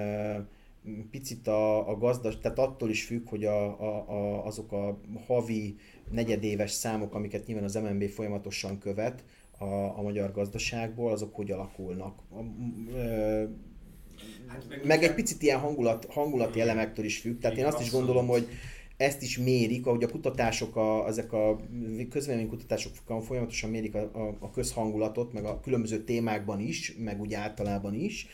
picit a, a gazdas, tehát attól is függ, hogy a, a, a, azok a havi, negyedéves számok, amiket nyilván az MNB folyamatosan követ, a, a magyar gazdaságból, azok hogy alakulnak. A, ö, hát meg, meg egy picit ilyen hangulat, hangulati elemektől is függ, tehát én azt is gondolom, hogy ezt is mérik, ahogy a kutatások, a, ezek a kutatások folyamatosan mérik a, a, a közhangulatot, meg a különböző témákban is, meg úgy általában is.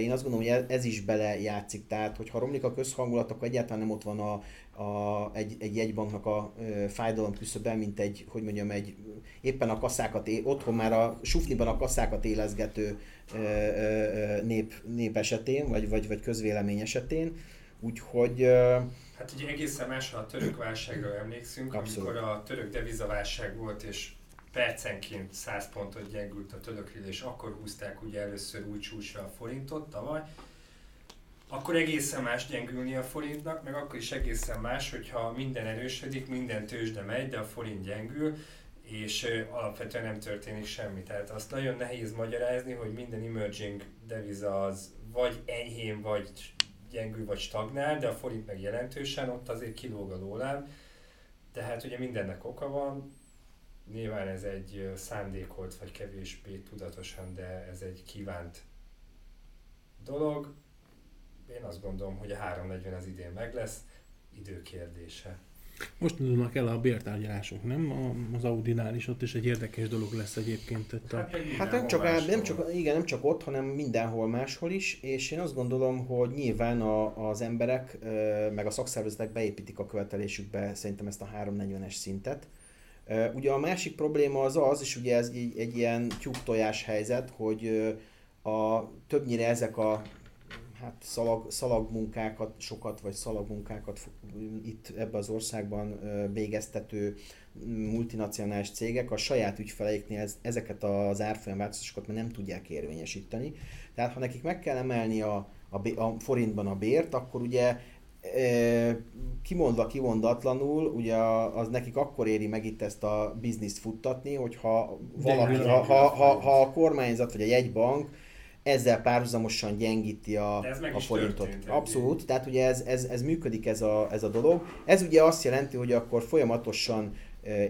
Én azt gondolom, hogy ez is bele játszik, tehát hogyha romlik a közhangulat, akkor egyáltalán nem ott van a, a, egy, egy jegybanknak a ö, fájdalom küszöbe, mint egy, hogy mondjam, egy éppen a kasszákat, é, otthon már a sufniban a kasszákat élezgető ö, ö, nép, nép esetén, vagy, vagy, vagy közvélemény esetén. Úgyhogy... Ö, hát ugye egészen más, ha a török válságra emlékszünk, Abszolút. amikor a török devizaválság volt, és percenként 100 pontot gyengült a török és akkor húzták ugye először új csúcsra a forintot tavaly, akkor egészen más gyengülni a forintnak, meg akkor is egészen más, hogyha minden erősödik, minden tőzsde megy, de a forint gyengül, és alapvetően nem történik semmi. Tehát azt nagyon nehéz magyarázni, hogy minden emerging deviza az vagy enyhén, vagy gyengül, vagy stagnál, de a forint meg jelentősen, ott azért kilóg a lóláb. Tehát ugye mindennek oka van, nyilván ez egy szándékolt, vagy kevésbé tudatosan, de ez egy kívánt dolog én azt gondolom, hogy a 340 az idén meg lesz, időkérdése. Most indulnak el a bértárgyalások, nem? Az Audinál is ott is egy érdekes dolog lesz egyébként. Itt a... Hát, hát nem, csak, máshol. nem, csak, igen, nem csak ott, hanem mindenhol máshol is, és én azt gondolom, hogy nyilván a, az emberek, meg a szakszervezetek beépítik a követelésükbe szerintem ezt a 340-es szintet. Ugye a másik probléma az az, és ugye ez egy, egy ilyen tyúk-tojás helyzet, hogy a, többnyire ezek a hát szalag, szalagmunkákat, sokat vagy szalagmunkákat itt ebbe az országban végeztető multinacionális cégek a saját ügyfeleiknél ezeket az árfolyam változásokat már nem tudják érvényesíteni. Tehát ha nekik meg kell emelni a, a, a forintban a bért, akkor ugye kimondva kimondatlanul, ugye az nekik akkor éri meg itt ezt a bizniszt futtatni, hogyha valaki, ha, ha, ha, ha a kormányzat vagy a jegybank ezzel párhuzamosan gyengíti a, a forintot. Abszolút, tehát ugye ez, ez, ez működik ez a, ez a dolog. Ez ugye azt jelenti, hogy akkor folyamatosan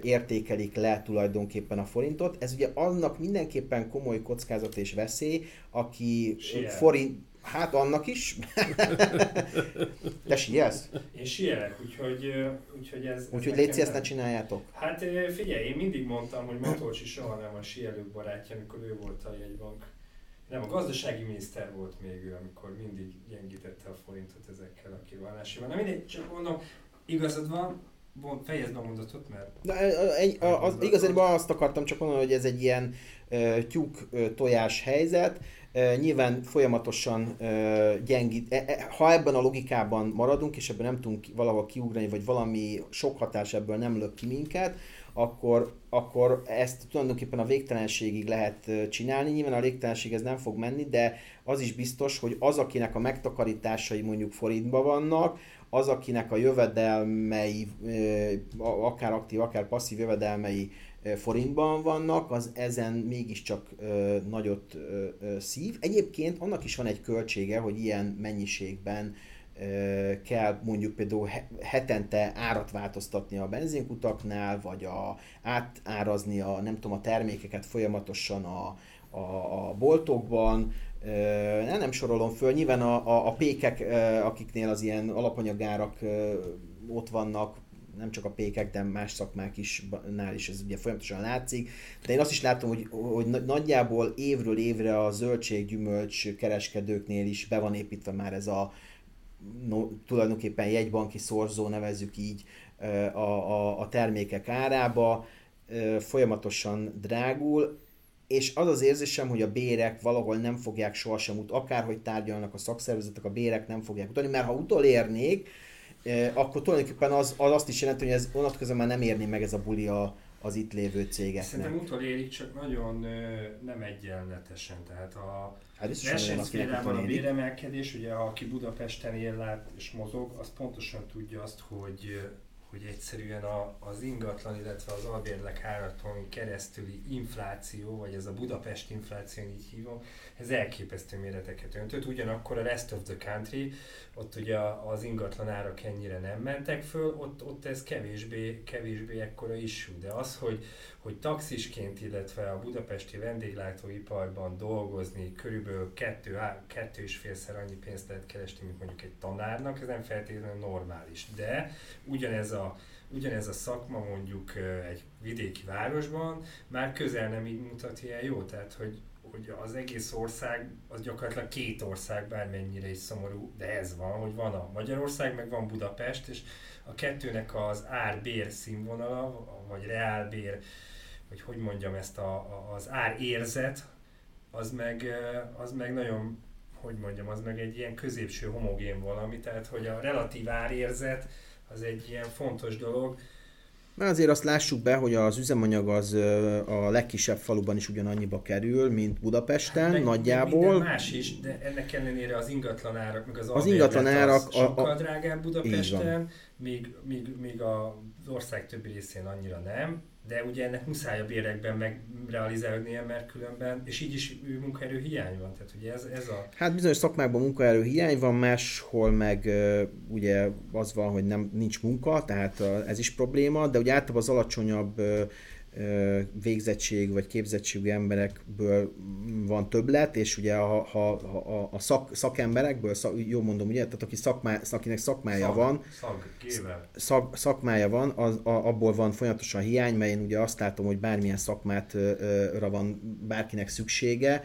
értékelik le tulajdonképpen a forintot. Ez ugye annak mindenképpen komoly kockázat és veszély, aki Siel. forint, Hát annak is. [laughs] Te sielsz? Én sielek, úgyhogy, úgyhogy ez... Úgyhogy légy ezt ne csináljátok. Hát figyelj, én mindig mondtam, hogy Matolcsi soha nem a sielők barátja, amikor ő volt a jegybank Nem, a gazdasági miniszter volt még ő, amikor mindig gyengítette a forintot ezekkel a kirohanásival. Na mindegy, csak mondom, igazad van, fejezd a mondatot, mert... Na, egy, az, igazából azt akartam csak mondani, hogy ez egy ilyen uh, tyúk tojás helyzet. Uh, nyilván folyamatosan uh, gyengít. E, e, ha ebben a logikában maradunk, és ebben nem tudunk valahol kiugrani, vagy valami sok hatás ebből nem lök ki minket, akkor, akkor ezt tulajdonképpen a végtelenségig lehet csinálni. Nyilván a végtelenség ez nem fog menni, de az is biztos, hogy az, akinek a megtakarításai mondjuk forintban vannak, az, akinek a jövedelmei, akár aktív, akár passzív jövedelmei forintban vannak, az ezen mégiscsak nagyot szív. Egyébként annak is van egy költsége, hogy ilyen mennyiségben kell mondjuk például hetente árat változtatni a benzinkutaknál, vagy a, átárazni a, nem tudom, a termékeket folyamatosan a, a, a boltokban, nem, nem sorolom föl, nyilván a, a, a pékek, akiknél az ilyen alapanyagárak ott vannak, nem csak a pékek, de más szakmák is, nál is ez ugye folyamatosan látszik. De én azt is látom, hogy, hogy nagyjából évről évre a zöldséggyümölcs kereskedőknél is be van építve már ez a no, tulajdonképpen jegybanki szorzó, nevezzük így, a, a, a termékek árába, folyamatosan drágul, és az az érzésem, hogy a bérek valahol nem fogják sohasem ut, akárhogy tárgyalnak a szakszervezetek, a bérek nem fogják utalni, mert ha utolérnék, akkor tulajdonképpen az, az azt is jelenti, hogy ez onnantól már nem érni meg ez a buli a, az itt lévő cégeknek. Szerintem utolérik, csak nagyon nem egyenletesen. Tehát a hát versenyszférában a béremelkedés, ugye aki Budapesten él, lát és mozog, az pontosan tudja azt, hogy hogy egyszerűen a, az ingatlan, illetve az albérlek áraton keresztüli infláció, vagy ez a Budapest infláció, így hívom, ez elképesztő méreteket öntött. Ugyanakkor a rest of the country, ott ugye az ingatlan árak ennyire nem mentek föl, ott, ott ez kevésbé, kevésbé ekkora is, de az, hogy, hogy taxisként, illetve a budapesti vendéglátóiparban dolgozni körülbelül kettő, kettő és félszer annyi pénzt lehet keresni, mint mondjuk egy tanárnak, ez nem feltétlenül normális. De ugyanez a, ugyanez a szakma mondjuk egy vidéki városban már közel nem így mutat ilyen jó, tehát hogy, hogy az egész ország, az gyakorlatilag két ország, bármennyire is szomorú, de ez van, hogy van a Magyarország, meg van Budapest, és a kettőnek az ár-bér színvonala, vagy reálbér hogy hogy mondjam ezt a, a, az árérzet, az meg, az meg nagyon, hogy mondjam, az meg egy ilyen középső homogén valami, tehát hogy a relatív árérzet az egy ilyen fontos dolog. Mert azért azt lássuk be, hogy az üzemanyag az a legkisebb faluban is ugyanannyiba kerül, mint Budapesten, meg, nagyjából. Minden más is, de ennek ellenére az ingatlan árak, meg az, az ingatlan árak az sokkal a, a, drágább Budapesten, míg, míg, míg az ország többi részén annyira nem de ugye ennek muszáj a bérekben meg realizálódnia, mert különben, és így is munkaerő hiány van, tehát ugye ez, ez a... Hát bizonyos szakmákban munkaerő hiány van, máshol meg ugye az van, hogy nem, nincs munka, tehát ez is probléma, de ugye általában az alacsonyabb végzettség vagy képzettségű emberekből van többlet, és ugye ha, ha, ha a szak, szakemberekből, szak, jó mondom, ugye, tehát aki szakmá, akinek szakmája szak, van, szak, szak, szakmája van, az, a, abból van folyamatosan hiány, mert én ugye azt látom, hogy bármilyen szakmátra van bárkinek szüksége,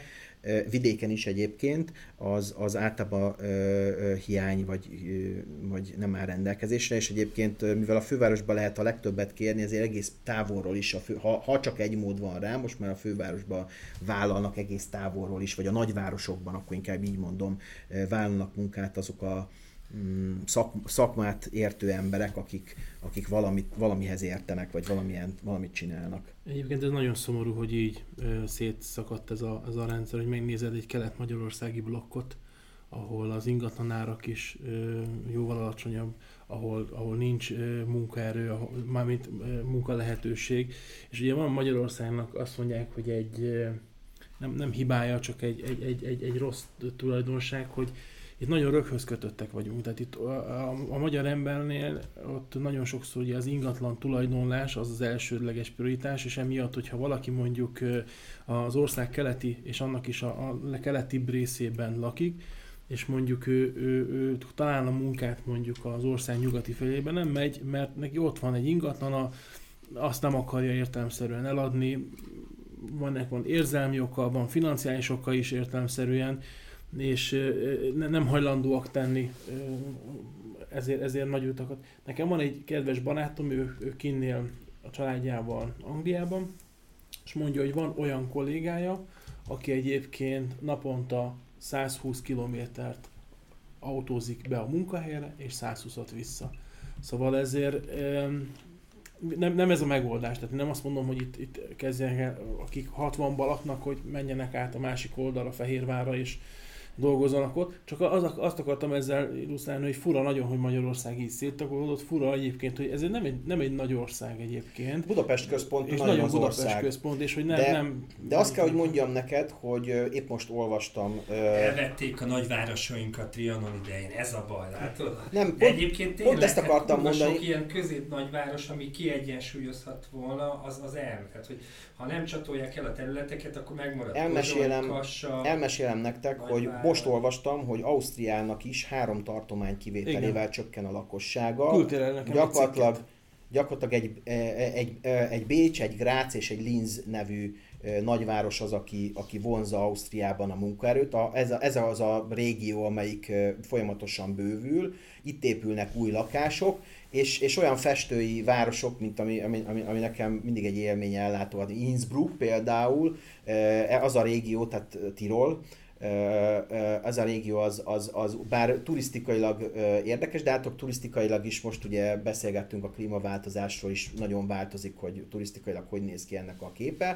vidéken is egyébként, az, az általában hiány vagy, vagy nem áll rendelkezésre, és egyébként mivel a fővárosban lehet a legtöbbet kérni, ezért egész távolról is, a fő, ha, ha csak egy mód van rá, most már a fővárosban vállalnak egész távolról is, vagy a nagyvárosokban, akkor inkább így mondom, vállalnak munkát azok a, szak, szakmát értő emberek, akik, akik valamit, valamihez értenek, vagy valamilyen, valamit csinálnak. Egyébként ez nagyon szomorú, hogy így ö, szétszakadt ez a, ez a rendszer, hogy megnézed egy kelet-magyarországi blokkot, ahol az ingatlanárak is ö, jóval alacsonyabb, ahol, ahol nincs ö, munkaerő, ahol, mármint ö, munkalehetőség. És ugye van Magyarországnak azt mondják, hogy egy ö, nem, nem hibája, csak egy, egy, egy, egy, egy rossz tulajdonság, hogy itt nagyon röghöz kötöttek vagyunk. Tehát itt a, a, a magyar embernél ott nagyon sokszor ugye az ingatlan tulajdonlás az az elsődleges prioritás, és emiatt, hogyha valaki mondjuk az ország keleti és annak is a, a keletibb részében lakik, és mondjuk ő, ő, ő talán a munkát mondjuk az ország nyugati felében nem megy, mert neki ott van egy ingatlan, azt nem akarja értelemszerűen eladni, van, van érzelmi oka, van financiális oka is értelmszerűen, és nem hajlandóak tenni ezért, ezért nagy utakat. Nekem van egy kedves barátom, ő, ő kinnél a családjával Angliában, és mondja, hogy van olyan kollégája, aki egyébként naponta 120 kilométert autózik be a munkahelyre, és 120-at vissza. Szóval ezért nem, nem ez a megoldás, tehát nem azt mondom, hogy itt, itt kezdjenek el, akik 60-ban laknak, hogy menjenek át a másik oldalra, Fehérvárra, és dolgozzanak ott. Csak az, azt akartam ezzel illusztrálni, hogy fura nagyon, hogy Magyarország így széttagorodott. Fura egyébként, hogy ez nem egy, nem egy nagy ország egyébként. Budapest központ és nagyon, nagyon Budapest ország. központ, és hogy nem, de, nem... De azt kell, hogy mondjam neked, hogy épp most olvastam... Elvették a nagyvárosainkat Trianon idején, ez a baj, látod? Nem, pont, Egyébként tényleg, pont ezt akartam hát mondani. Sok ilyen közép-nagyváros, ami kiegyensúlyozhat volna, az, az el. Tehát, hogy ha nem csatolják el a területeket, akkor megmarad elmesélem, Pozsony, Kassa, elmesélem nektek, hogy most olvastam, hogy Ausztriának is három tartomány kivételével Igen. csökken a lakossága. Gyakorlatilag, gyakorlatilag egy, egy, egy Bécs, egy Grác és egy Linz nevű nagyváros az, aki, aki vonza Ausztriában a munkaerőt. A, ez, a, ez az a régió, amelyik folyamatosan bővül, itt épülnek új lakások, és, és olyan festői városok, mint ami, ami, ami, ami nekem mindig egy élmény ellátó, Innsbruck például, az a régió, tehát Tirol, ez a régió az, az, az bár turisztikailag érdekes, de hát turisztikailag is most ugye beszélgettünk a klímaváltozásról is, nagyon változik, hogy turisztikailag hogy néz ki ennek a képe.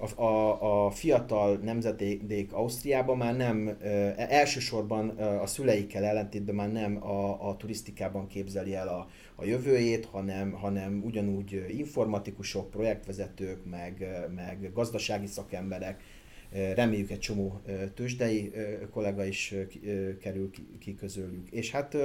A, a, a fiatal nemzedék Ausztriában már nem, elsősorban a szüleikkel ellentétben már nem a, a turisztikában képzeli el a, a jövőjét, hanem, hanem ugyanúgy informatikusok, projektvezetők, meg, meg gazdasági szakemberek, reméljük egy csomó tőzsdei kollega is kerül ki közülük. És hát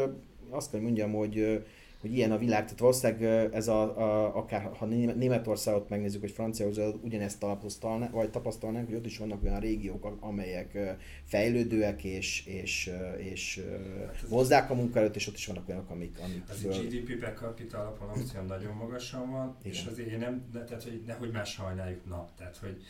azt kell mondjam, hogy hogy ilyen a világ, tehát valószínűleg ez a, a akár ha Németországot megnézzük, hogy Franciaország ugyanezt tapasztalnánk, vagy tapasztalnánk, hogy ott is vannak olyan régiók, amelyek fejlődőek és, és, és hozzák a munkaerőt, és ott is vannak olyanok, amik... amik az föl... GDP per capita alapon nagyon magasan van, Igen. és azért én nem, tehát hogy nehogy már sajnáljuk, na, tehát hogy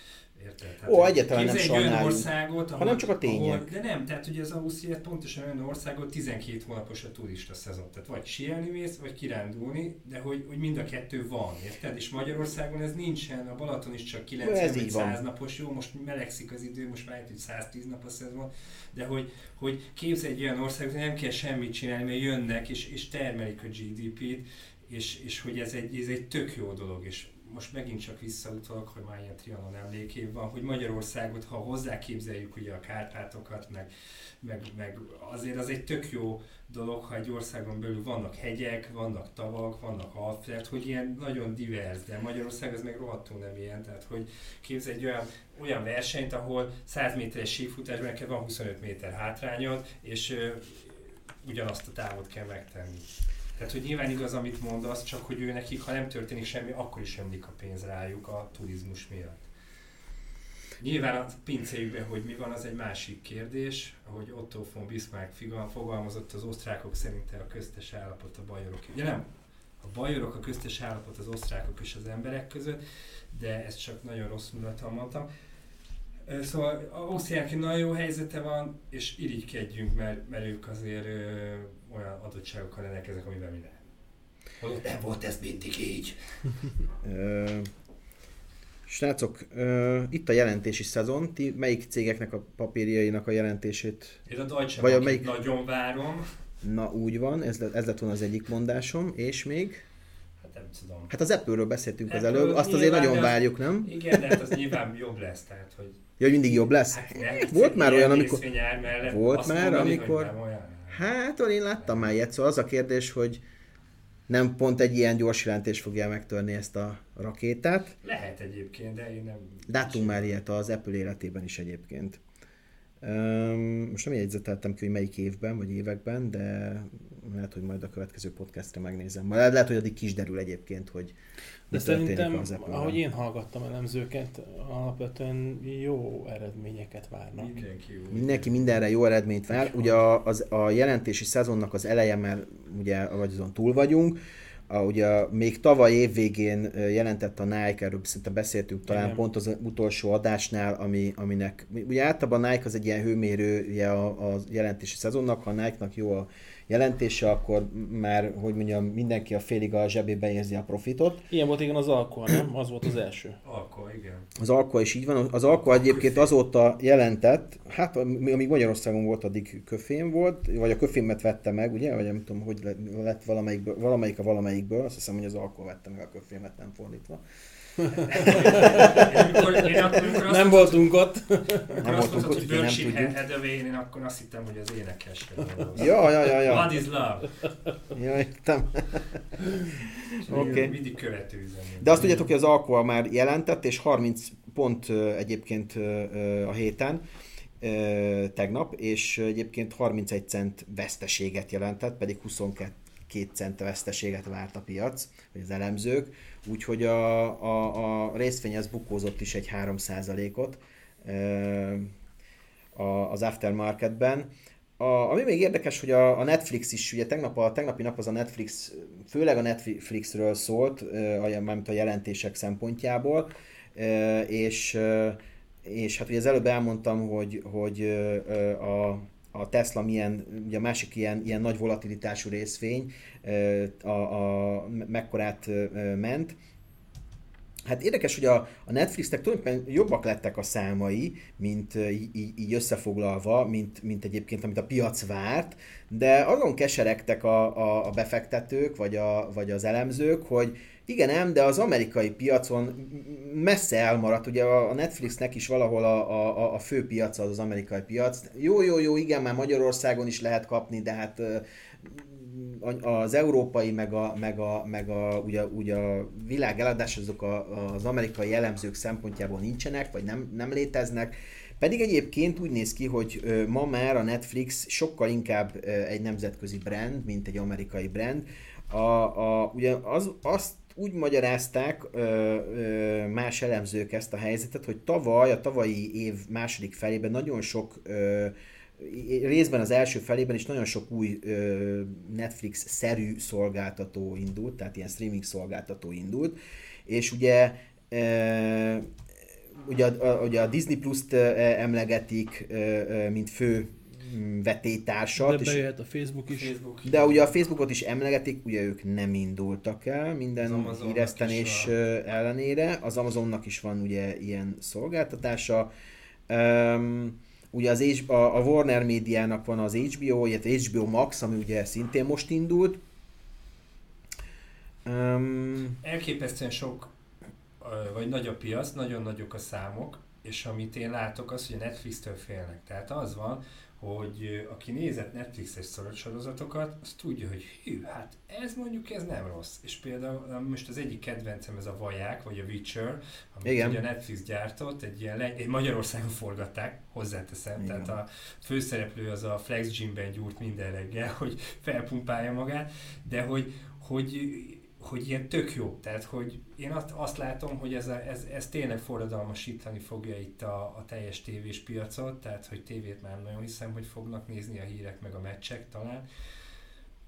Érted? Tehát, Ó, egyáltalán nem sajnáljuk, országot, ahol, hanem csak a tények. Ahol, de nem, tehát ugye az Ausztria pontosan olyan országot 12 hónapos a turista szezon. Tehát vagy sielni mész, vagy kirándulni, de hogy, hogy mind a kettő van, érted? És Magyarországon ez nincsen, a Balaton is csak 90-100 napos, jó, most melegszik az idő, most már egy 110 nap a szezon, de hogy, hogy képzelj egy olyan országot, hogy nem kell semmit csinálni, mert jönnek és, és termelik a GDP-t, és, és hogy ez egy, ez egy tök jó dolog, és most megint csak visszautalok, hogy már ilyen Trianon emlékév van, hogy Magyarországot, ha hozzáképzeljük ugye a Kárpátokat, meg, meg, meg azért az egy tök jó dolog, ha egy országon belül vannak hegyek, vannak tavak, vannak alfred, hogy ilyen nagyon divers, de Magyarország az meg rohadtul nem ilyen, tehát hogy képzelj egy olyan, olyan versenyt, ahol 100 méteres sífutásban neked van 25 méter hátrányod, és ö, ugyanazt a távot kell megtenni. Tehát, hogy nyilván igaz, amit mondasz, csak hogy ő nekik, ha nem történik semmi, akkor is ömlik a pénz rájuk a turizmus miatt. Nyilván a pincéjükben, hogy mi van, az egy másik kérdés, ahogy Otto von Bismarck fogalmazott, az osztrákok szerint a köztes állapot a bajorok. Ugye nem? A bajorok a köztes állapot az osztrákok és az emberek között, de ezt csak nagyon rossz mondatom mondtam. Szóval Ausztriának nagyon jó helyzete van, és irigykedjünk, mert, mert ők azért olyan adottságokkal rendelkeznek, amivel mi nem. Holott nem volt ez mindig így. [laughs] Srácok, uh, itt a jelentési szezon. Ti melyik cégeknek a papírjainak a jelentését? Én a Deutsche Vagy a melyik... nagyon várom. Na úgy van, ez, ez lett volna az egyik mondásom. És még? Hát nem tudom. Hát az Apple-ről beszéltünk Apple az előbb, azt azért nagyon várjuk, nem? Igen, de hát az nyilván jobb lesz, tehát hogy... Ja, hogy mindig jobb lesz? Hát, volt már olyan, amikor... Volt már, amikor... Hát, én láttam már ilyet, szóval az a kérdés, hogy nem pont egy ilyen gyors jelentés fogja megtörni ezt a rakétát. Lehet egyébként, de én nem... Láttunk már ilyet az Apple életében is egyébként. Um, most nem jegyzeteltem ki, hogy melyik évben vagy években, de lehet, hogy majd a következő podcastra megnézem. Majd lehet, hogy addig kis derül egyébként, hogy de szerintem, az ahogy én hallgattam elemzőket, alapvetően jó eredményeket várnak. Mindenki, jó. Mindenki mindenre jó eredményt vár. Ugye a, az, a jelentési szezonnak az eleje, mert ugye vagy azon túl vagyunk, a, ugye még tavaly évvégén jelentett a Nike, erről szinte beszéltünk talán Igen. pont az utolsó adásnál, ami, aminek, ugye általában a Nike az egy ilyen hőmérője a, a jelentési szezonnak, ha a Nike-nak jó a jelentése, akkor már, hogy mondjam, mindenki a félig a zsebébe érzi a profitot. Ilyen volt igen az Alkoa, nem? Az volt az első. Alkoa, igen. Az Alkoa is így van. Az Alkoa egyébként azóta jelentett, hát amíg Magyarországon volt, addig köfém volt, vagy a köfémet vette meg, ugye? Vagy nem tudom, hogy lett valamelyikből, valamelyik a valamelyikből, azt hiszem, hogy az Alkoa vette meg a köfémet, nem fordítva nem voltunk ott. Nem voltunk ott, hogy nem tudjuk. én akkor azt hittem, hogy az énekes. [laughs] Ja, ja, ja, ja. What is love? Ja, értem. Oké. Okay. Mindig követő. De azt tudjátok, hogy az Alcoa már jelentett, és 30 pont egyébként a héten tegnap, és egyébként 31 cent veszteséget jelentett, pedig 22 cent veszteséget várt a piac, vagy az elemzők úgyhogy a, a, a részvény az bukózott is egy 3%-ot az aftermarketben. A, ami még érdekes, hogy a, a Netflix is, ugye tegnap a tegnapi nap az a Netflix, főleg a Netflixről szólt, mármint a jelentések szempontjából, és, és hát ugye az előbb elmondtam, hogy, hogy a, a Tesla milyen, ugye a másik ilyen, ilyen nagy volatilitású részvény, a, a, mekkorát ment. Hát érdekes, hogy a, a Netflixnek tulajdonképpen jobbak lettek a számai, mint így, így összefoglalva, mint, mint egyébként, amit a piac várt, de azon keseregtek a, a, a befektetők, vagy, a, vagy az elemzők, hogy igen, nem, de az amerikai piacon messze elmaradt, ugye a Netflixnek is valahol a, a, a fő piaca az az amerikai piac. Jó, jó, jó, igen, már Magyarországon is lehet kapni, de hát az európai, meg a, meg a, meg a, ugye, ugye a világ eladás azok a, az amerikai elemzők szempontjából nincsenek, vagy nem, nem léteznek. Pedig egyébként úgy néz ki, hogy ma már a Netflix sokkal inkább egy nemzetközi brand, mint egy amerikai brand. A, a, ugye az, azt úgy magyarázták ö, ö, más elemzők ezt a helyzetet, hogy tavaly, a tavalyi év második felében nagyon sok ö, részben az első felében is nagyon sok új Netflix-szerű szolgáltató indult, tehát ilyen streaming szolgáltató indult, és ugye ugye, a, ugye a Disney Plus-t emlegetik, mint fő vetétársat. De bejöhet a Facebook is. Facebook. De ugye a Facebookot is emlegetik, ugye ők nem indultak el minden híresztenés ellenére. Az Amazonnak is van ugye ilyen szolgáltatása. Um, ugye az H- a, a Warner médiának van az HBO, illetve HBO Max, ami ugye szintén most indult. Um, Elképesztően sok, vagy nagy a piac, nagyon nagyok a számok, és amit én látok az, hogy a Netflix-től félnek. Tehát az van, hogy aki nézett Netflixes sorozatokat, az tudja, hogy hű, hát ez mondjuk ez nem rossz. És például most az egyik kedvencem ez a Vaják, vagy a Witcher, amit Igen. ugye a Netflix gyártott, egy ilyen, egy Magyarországon forgatták, hozzáteszem, Igen. tehát a főszereplő az a Flex Gymben gyúrt minden reggel, hogy felpumpálja magát, de hogy, hogy hogy ilyen tök jó. Tehát, hogy én azt, azt látom, hogy ez, a, ez, ez tényleg forradalmasítani fogja itt a, a teljes tévés piacot, tehát, hogy tévét már nagyon hiszem, hogy fognak nézni a hírek, meg a meccsek talán,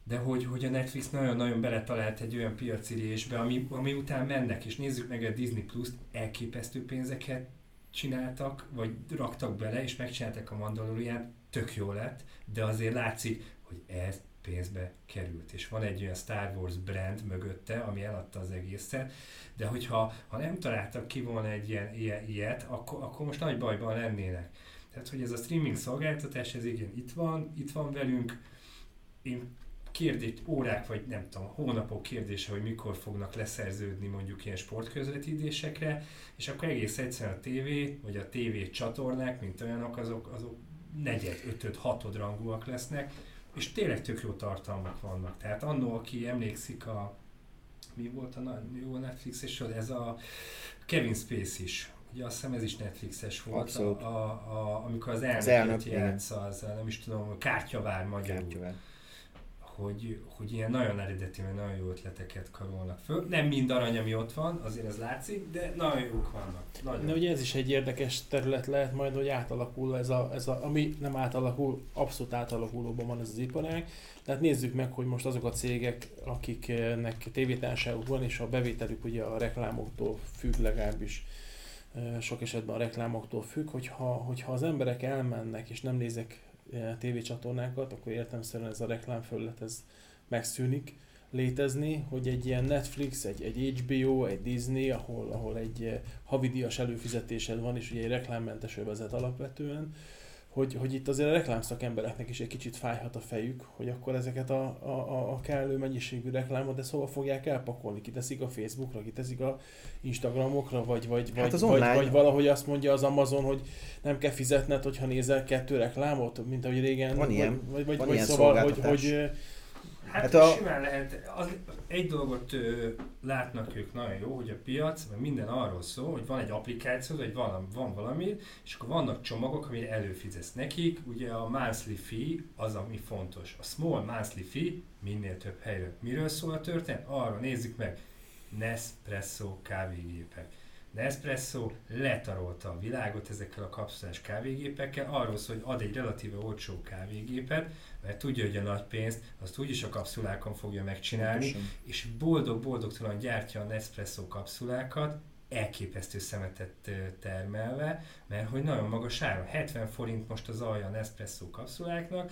de hogy, hogy a Netflix nagyon-nagyon beletalált egy olyan piaci részbe, ami, ami után mennek, és nézzük meg a Disney Plus-t, elképesztő pénzeket csináltak, vagy raktak bele, és megcsinálták a Mandalorian, tök jó lett, de azért látszik, hogy ez pénzbe került. És van egy olyan Star Wars brand mögötte, ami eladta az egészet, de hogyha ha nem találtak ki volna egy ilyen, ilyen ilyet, akkor, akkor most nagy bajban lennének. Tehát, hogy ez a streaming szolgáltatás, ez igen, itt van, itt van velünk. Én kérdés, órák, vagy nem tudom, hónapok kérdése, hogy mikor fognak leszerződni mondjuk ilyen sportközvetítésekre, és akkor egész egyszerűen a tévé, vagy a tévé csatornák, mint olyanok, azok, azok negyed, ötöd, hatod rangúak lesznek, és tényleg tök jó tartalmak vannak. Tehát annó, aki emlékszik a mi volt a nagy jó Netflix-es ez a Kevin Space is. Ugye azt hiszem ez is Netflixes volt, a, a, a, amikor az elnököt elnök, játsza, az nem is tudom, kártyavár magyarul. Kártyavár. Hogy, hogy ilyen nagyon eredeti, mert nagyon jó ötleteket karolnak föl. Nem mind arany, ami ott van, azért ez látszik, de nagyon jók vannak. Nagyon. De ugye ez is egy érdekes terület lehet majd, hogy átalakul ez a, ez a ami nem átalakul, abszolút átalakulóban van ez az iparág. Tehát nézzük meg, hogy most azok a cégek, akiknek tévétárságuk van, és a bevételük ugye a reklámoktól függ legalábbis, sok esetben a reklámoktól függ, hogyha, hogyha az emberek elmennek és nem nézek tévécsatornákat, akkor értemszerűen ez a reklámfelület ez megszűnik létezni, hogy egy ilyen Netflix, egy, egy HBO, egy Disney, ahol, ahol egy havidias előfizetésed van, és ugye egy reklámmentes övezet alapvetően, hogy, hogy itt azért a reklámszakembereknek is egy kicsit fájhat a fejük, hogy akkor ezeket a, a, a kellő mennyiségű reklámot, de szóval fogják elpakolni, kiteszik a Facebookra, kiteszik a Instagramokra, vagy, vagy, hát vagy, vagy, vagy valahogy azt mondja az Amazon, hogy nem kell fizetned, hogyha nézel kettő reklámot, mint ahogy régen. Van ilyen, vagy, vagy, van vagy ilyen szóval, hogy, hogy Hát, hát a... simán lehet, az, egy dolgot ö, látnak ők nagyon jó, hogy a piac, mert minden arról szól, hogy van egy applikáció, vagy van, van valami, és akkor vannak csomagok, amire előfizetsz nekik. Ugye a monthly fee az, ami fontos. A small monthly fee minél több helyről. Miről szól a történet? Arra nézzük meg. Nespresso kávégépek Nespresso letarolta a világot ezekkel a kapszulás kávégépekkel, arról szól, hogy ad egy relatíve olcsó kávégépet, mert tudja, hogy a nagy pénzt azt úgyis a kapszulákon fogja megcsinálni, Pontosan. és boldog-boldogtalan gyártja a Nespresso kapszulákat, elképesztő szemetet termelve, mert hogy nagyon magas áron, 70 forint most az alja a Nespresso kapszuláknak,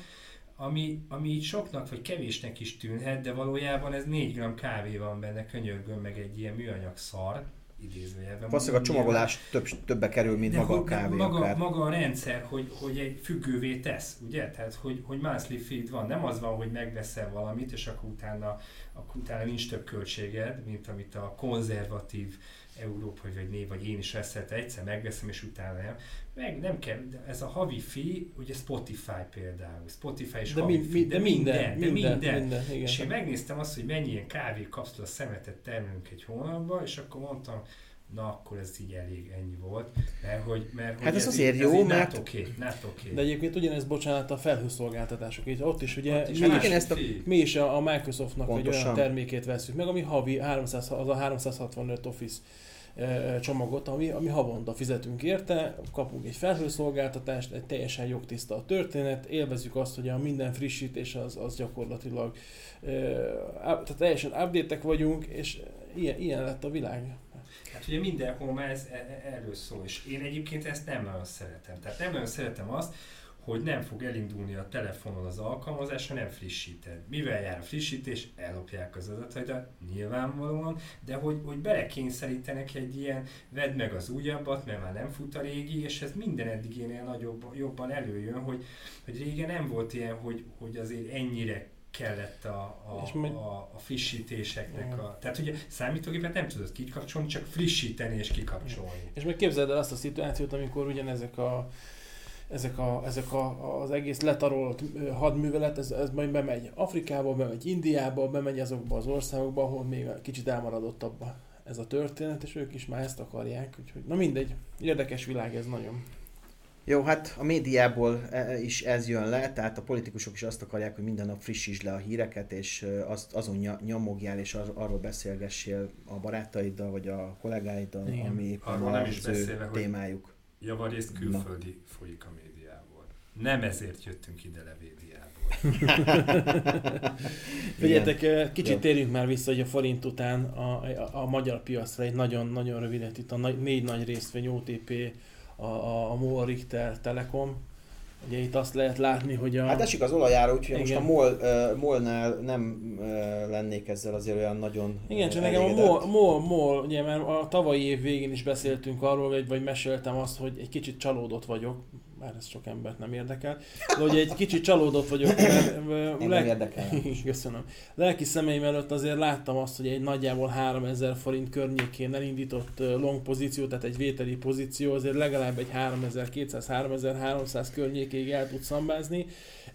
ami, ami így soknak vagy kevésnek is tűnhet, de valójában ez 4 g kávé van benne, könyörgön meg egy ilyen műanyag szar, idézőjelben. Valószínűleg a csomagolás több, többe kerül, mint De maga a kávé maga, akár. maga a rendszer, hogy, hogy egy függővé tesz, ugye? Tehát, hogy, hogy monthly feed van. Nem az van, hogy megveszel valamit, és akkor utána, akkor utána nincs több költséged, mint amit a konzervatív európai vagy név, vagy én is ezt egyszer megveszem, és utána nem. Meg nem kell, de ez a havi fee, ugye Spotify például, Spotify és de havi mi, de, de minden, minden, de minden. minden, minden igen. És én megnéztem azt, hogy mennyi ilyen kávé kapszula szemetet termelünk egy hónapban, és akkor mondtam, na akkor ez így elég, ennyi volt. Mert hogy, mert, hát hogy ez, ez azért jó, ez mert... Okay, okay. De egyébként ugyanez, bocsánat, a felhőszolgáltatások, így ott is ugye ott is mi, is, ezt a... mi is a, a Microsoftnak Pontosan. egy olyan termékét veszük meg, ami havi 300, az a 365 Office csomagot, ami, ami havonta fizetünk érte, kapunk egy felhőszolgáltatást, egy teljesen jogtiszta a történet, élvezzük azt, hogy a minden frissítés az, az gyakorlatilag, tehát teljesen update vagyunk, és ilyen, ilyen lett a világ. Hát ugye mindenhol már ez, e, e, erről szól, és én egyébként ezt nem nagyon szeretem. Tehát nem nagyon szeretem azt, hogy nem fog elindulni a telefonon az alkalmazás, ha nem frissíted. Mivel jár a frissítés? Ellopják az adataidat, nyilvánvalóan, de hogy, hogy belekényszerítenek egy ilyen, vedd meg az újabbat, mert már nem fut a régi, és ez minden eddigénél nagyobb, jobban előjön, hogy, hogy régen nem volt ilyen, hogy, hogy azért ennyire kellett a, a, a, a frissítéseknek a... Tehát ugye számítógépet nem tudod kikapcsolni, csak frissíteni és kikapcsolni. És meg képzeld el azt a szituációt, amikor ugyanezek a ezek, a, ezek a, az egész letarolt hadművelet, ez, ez majd bemegy Afrikába, bemegy Indiába, bemegy azokba az országokba, ahol még kicsit elmaradottabb ez a történet, és ők is már ezt akarják, úgyhogy na mindegy, érdekes világ ez nagyon. Jó, hát a médiából e, e, is ez jön le, tehát a politikusok is azt akarják, hogy minden nap frissítsd le a híreket, és azt azon nyomogjál, és arról beszélgessél a barátaiddal, vagy a kollégáiddal, Igen. ami az ő témájuk javarészt külföldi Na. folyik a médiából. Nem ezért jöttünk ide levédiából. [laughs] Figyeljetek, kicsit térjünk már vissza, hogy a forint után a, a, a magyar piacra egy nagyon-nagyon rövidet, itt a nagy, négy nagy részvény OTP, a, a, a MOL Richter Telekom, Ugye itt azt lehet látni, hogy a... Hát esik az olajára, úgyhogy most a MOL, uh, MOL-nál nem uh, lennék ezzel azért olyan nagyon Igen, csak nekem a MOL, MOL, MOL, ugye mert a tavalyi év végén is beszéltünk arról, vagy, vagy meséltem azt, hogy egy kicsit csalódott vagyok, bár ez sok embert nem érdekel, de hogy egy kicsit csalódott vagyok, mert le... érdekel. [laughs] Köszönöm. Lelki szemeim előtt azért láttam azt, hogy egy nagyjából 3000 forint környékén elindított long pozíció, tehát egy vételi pozíció, azért legalább egy 3200-3300 környékéig el tud szambázni.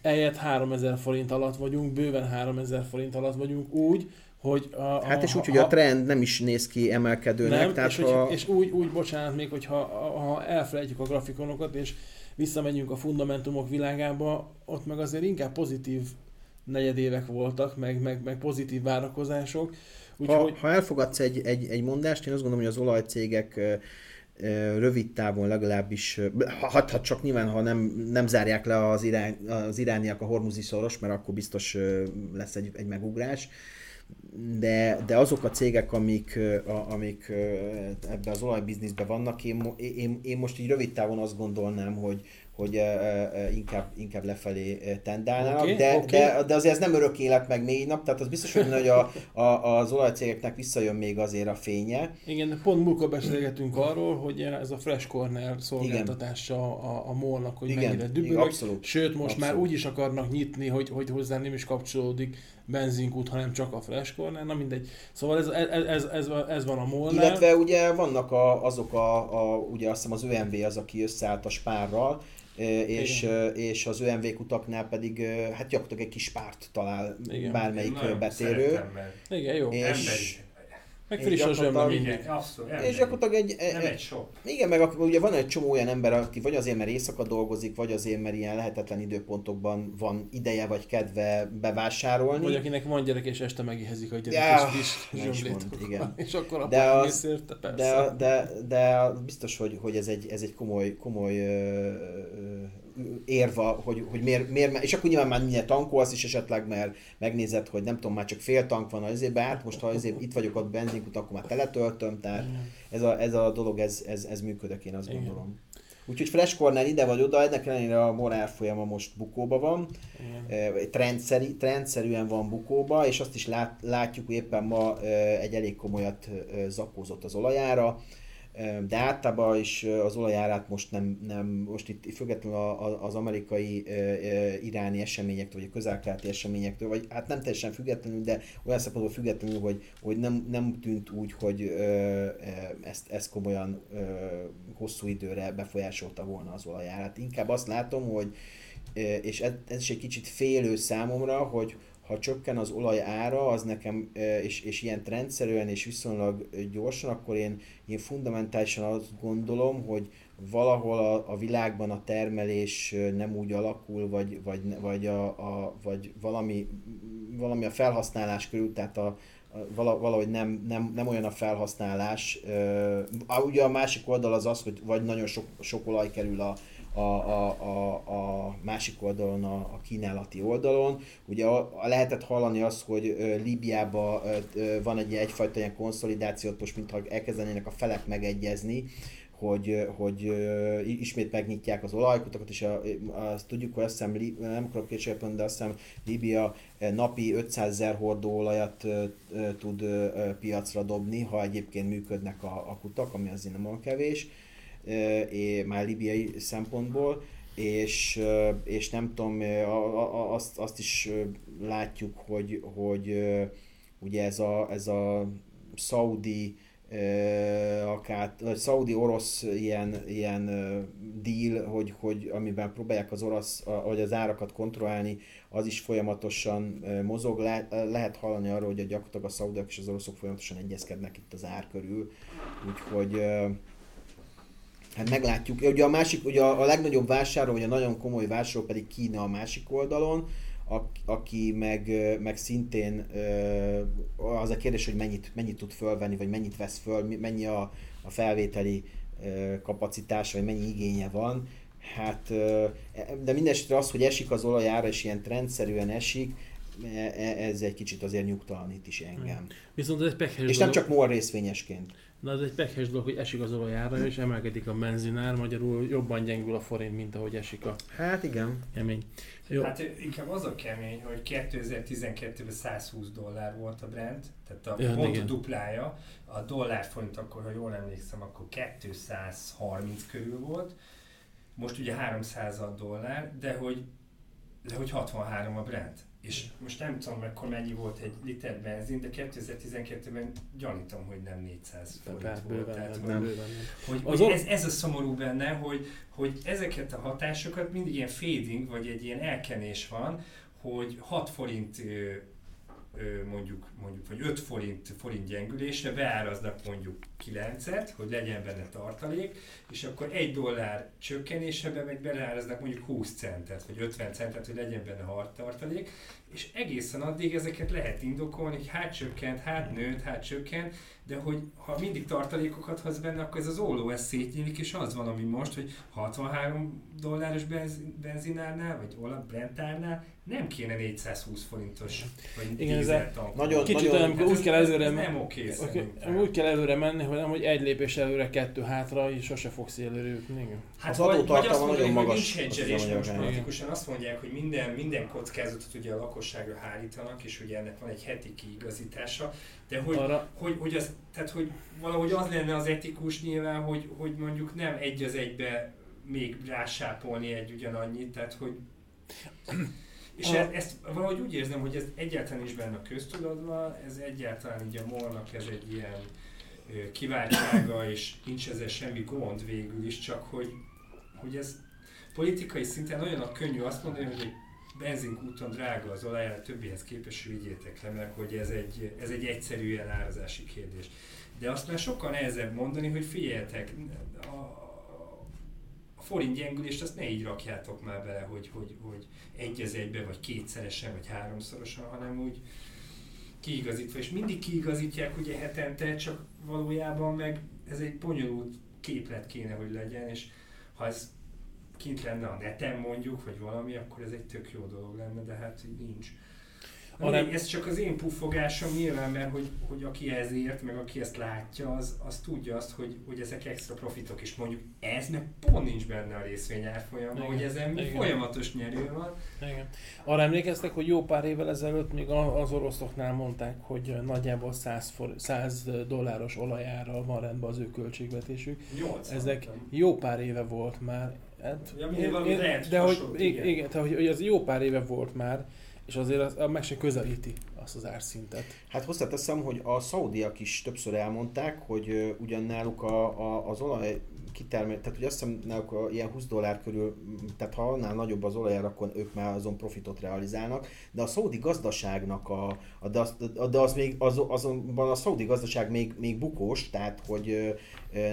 Eljött 3000 forint alatt vagyunk, bőven 3000 forint alatt vagyunk úgy, hogy a, a, hát és úgy, hogy a trend nem is néz ki emelkedőnek. Nem, tehát és, ha... hogy, és úgy, úgy, bocsánat, még hogyha ha elfelejtjük a grafikonokat, és visszamegyünk a fundamentumok világába, ott meg azért inkább pozitív negyedévek voltak, meg, meg, meg pozitív várakozások. Úgyhogy... Ha, ha elfogadsz egy, egy, egy mondást, én azt gondolom, hogy az olajcégek rövid távon legalábbis, ha, ha csak nyilván, ha nem, nem zárják le az, irány, az irániak a hormuzi szoros, mert akkor biztos lesz egy, egy megugrás, de, de azok a cégek, amik, amik ebbe az olajbizniszben vannak, én, én, én most így rövid távon azt gondolnám, hogy, hogy inkább, inkább lefelé tendálnának, okay, de, okay. De, de azért ez nem örök élet meg négy nap, tehát az biztos, hogy a, a, az olajcégeknek visszajön még azért a fénye. Igen, pont múltkor beszélgetünk arról, hogy ez a Fresh Corner szolgáltatása a, a molnak, hogy Igen, mennyire dübörög, sőt most abszolút. már úgy is akarnak nyitni, hogy, hogy hozzá nem is kapcsolódik benzinkút, hanem csak a Fresh Corner, na mindegy. Szóval ez, ez, ez, ez, ez van a molnál. Illetve ugye vannak a, azok a, a, ugye azt hiszem az ÖMV az, aki összeállt a spárral, és, és az ÖMV kutaknál pedig hát gyakorlatilag egy kis párt talál Igen. bármelyik betérő. Igen, jó. És, meg friss a zsömmel mindig. És gyakorlatilag egy... Nem egy sok. Igen, meg ugye van egy csomó olyan ember, aki vagy azért, mert éjszaka dolgozik, vagy azért, mert ilyen lehetetlen időpontokban van ideje vagy kedve bevásárolni. Vagy akinek van gyerek, és este megihezik a gyerek, ja, és mond, igen. És akkor a de, az, érte, persze. De, de, de, biztos, hogy, hogy ez egy, ez egy komoly, komoly ö, ö, érva, hogy, hogy miért, miért, és akkor nyilván már mindjárt tankolsz is esetleg, mert megnézed, hogy nem tudom, már csak fél tank van azért hát most ha azért itt vagyok ott benzinkut, akkor már teletöltöm, tehát ez a, ez a dolog, ez, ez, ez működik, én azt Igen. gondolom. Úgyhogy Fresh Corner ide vagy oda, ennek ellenére a morál folyama most bukóba van, trendszeri, trendszerűen van bukóba, és azt is lát, látjuk, hogy éppen ma egy elég komolyat zakózott az olajára de általában is az olajárát most nem, nem most itt függetlenül az amerikai iráni eseményektől, vagy a közelkeleti eseményektől, vagy hát nem teljesen függetlenül, de olyan szempontból függetlenül, hogy, hogy nem, nem tűnt úgy, hogy ezt, ezt komolyan hosszú időre befolyásolta volna az olajárát. Inkább azt látom, hogy és ez, ez is egy kicsit félő számomra, hogy, ha csökken az olaj ára, az nekem, és, és ilyen trendszerűen és viszonylag gyorsan, akkor én, én fundamentálisan azt gondolom, hogy valahol a, a világban a termelés nem úgy alakul, vagy, vagy, vagy, a, a, vagy valami, valami a felhasználás körül, tehát a valahogy nem, nem, nem olyan a felhasználás. Ugye a másik oldal az az, hogy vagy nagyon sok, sok olaj kerül a, a, a, a, a másik oldalon, a, a kínálati oldalon. Ugye a, a lehetett hallani azt, hogy Líbiában van egy egyfajta ilyen konszolidációt, most mintha elkezdenének a felek megegyezni, hogy, hogy ismét megnyitják az olajkutakat, és a, azt tudjuk, hogy azt hiszem, nem akarok kétségben, de azt hiszem Líbia napi 500 ezer hordó olajat tud piacra dobni, ha egyébként működnek a, a kutak, ami azért nem olyan kevés már libiai szempontból, és, és nem tudom, azt, azt is látjuk, hogy, hogy ugye ez a, ez a szaudi akár, vagy szaudi-orosz ilyen, ilyen deal, hogy, hogy amiben próbálják az orosz, vagy az árakat kontrollálni, az is folyamatosan mozog. Le, lehet hallani arról, hogy a gyakorlatilag a szaudiak és az oroszok folyamatosan egyezkednek itt az ár körül. Úgyhogy Hát meglátjuk. Ugye a másik, ugye a, a legnagyobb vásárló, vagy a nagyon komoly vásárló pedig Kína a másik oldalon, aki meg, meg szintén az a kérdés, hogy mennyit, mennyit tud fölvenni, vagy mennyit vesz föl, mennyi a, a felvételi kapacitása, vagy mennyi igénye van. Hát, de mindesetre az, hogy esik az olajára, és ilyen trendszerűen esik, e, e, ez egy kicsit azért nyugtalanít is engem. Viszont ez egy És nem csak MOL részvényesként. Na ez egy pekhes dolog, hogy esik az olajára, és emelkedik a benzinár, magyarul jobban gyengül a forint, mint ahogy esik a Hát igen. Kemény. Jó. Hát inkább az a kemény, hogy 2012-ben 120 dollár volt a Brent, tehát a ja, pont a duplája. A dollár forint akkor, ha jól emlékszem, akkor 230 körül volt. Most ugye 300 dollár, de hogy, de hogy 63 a Brent és most nem tudom, akkor mennyi volt egy liter benzin, de 2012-ben gyanítom, hogy nem 400 forint volt. Bőven, Tehát, nem, hogy, hogy, hogy ez, ez a szomorú benne, hogy, hogy ezeket a hatásokat mindig ilyen fading, vagy egy ilyen elkenés van, hogy 6 forint mondjuk, mondjuk, vagy 5 forint, forint gyengülésre beáraznak mondjuk 9-et, hogy legyen benne tartalék, és akkor egy dollár csökkenésebe meg beleáraznak mondjuk 20 centet, vagy 50 centet, hogy legyen benne tartalék, és egészen addig ezeket lehet indokolni, hogy hát csökkent, hát nőtt, hát csökkent, de hogy ha mindig tartalékokat hoz benne, akkor ez az olló ez szétnyílik, és az van, ami most, hogy 63 dolláros benzinárnál, vagy olaj Brentárnál nem kéne 420 forintos, vagy Igen, ez nagyon, Kicsit nagyon, olyan, úgy kell előre, ez nem oké okay, úgy kell előre menni, hogy nem, hogy egy lépés előre, kettő hátra, és sose fogsz előre jutni. Hát az adótartalma nagyon magas. Nincs hedgelés, most politikusan azt mondják, hogy minden, minden kockázatot ugye a lakosságra hárítanak, és ugye ennek van egy heti kiigazítása, de hogy, Arra... hogy, hogy, az, tehát, hogy valahogy az lenne az etikus nyilván, hogy, hogy mondjuk nem egy az egybe még rásápolni egy ugyanannyit, tehát hogy és a... ezt valahogy úgy érzem, hogy ez egyáltalán is benne a köztudatban, ez egyáltalán így a mornak ez egy ilyen kiváltsága, és nincs ezzel semmi gond végül is, csak hogy, hogy ez politikai szinten nagyon a könnyű azt mondani, hogy egy benzinkúton drága az olaj, a többihez képest vigyétek le, mert hogy ez egy, ez egy egyszerű árazási kérdés. De azt már sokkal nehezebb mondani, hogy figyeljetek, a, forint gyengülést azt ne így rakjátok már bele, hogy, hogy, hogy egy az egybe, vagy kétszeresen, vagy háromszorosan, hanem úgy kiigazítva. És mindig kiigazítják ugye hetente, csak valójában meg ez egy bonyolult képlet kéne, hogy legyen, és ha ez kint lenne a neten mondjuk, vagy valami, akkor ez egy tök jó dolog lenne, de hát így nincs. Hanem... Ez csak az én puffogásom nyilván, mert hogy, hogy aki ez ért, meg aki ezt látja, az, az tudja azt, hogy, hogy ezek extra profitok, és mondjuk ez meg pont nincs benne a részvény árfolyamban, hogy ezen Igen. folyamatos nyerő van. Igen. Arra emlékeztek, hogy jó pár évvel ezelőtt még az oroszoknál mondták, hogy nagyjából 100, for, 100 dolláros olajárral van rendben az ő költségvetésük. 80, Ezek nem. jó pár éve volt már. Hát, ja, én, én, de hogy, igen, igen, tehát, hogy, hogy az jó pár éve volt már, és azért az, meg se közelíti azt az árszintet. Hát hozzáteszem, hogy a szaudiak is többször elmondták, hogy ugyan náluk a, a, az olaj kitermel, tehát hogy azt hiszem náluk a, ilyen 20 dollár körül, tehát ha annál nagyobb az olajár, akkor ők már azon profitot realizálnak, de a szaudi gazdaságnak a, a de, az, de az még az, azonban a szaudi gazdaság még, még bukós, tehát hogy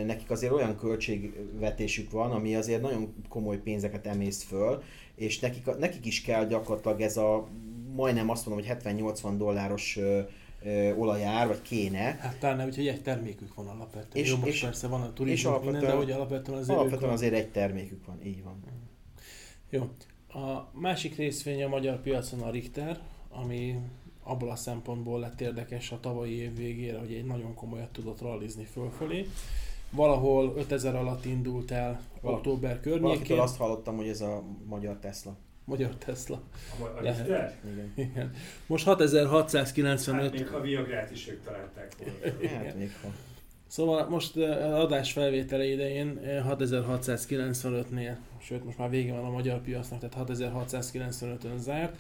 nekik azért olyan költségvetésük van, ami azért nagyon komoly pénzeket emész föl, és nekik, nekik is kell gyakorlatilag ez a majdnem azt mondom, hogy 70-80 dolláros ö, olajár, vagy kéne. Hát talán úgyhogy egy termékük van alapvetően. És, Jó, most és, persze van a turizmus minden, de hogy alapvetően azért Alapvetően azért egy termékük van, így van. Jó. A másik részvény a magyar piacon a Richter, ami abból a szempontból lett érdekes a tavalyi év végére, hogy egy nagyon komolyat tudott rallizni fölfelé valahol 5000 alatt indult el Val- október környékén. Valakitől azt hallottam, hogy ez a magyar Tesla. Magyar Tesla. A, a Igen. Igen. Most 6695. Hát még ha Viagrát is ők találták volna. [laughs] hát még ha. Szóval most adás felvétele idején 6695-nél, sőt most már vége van a magyar piacnak, tehát 6695-ön zárt.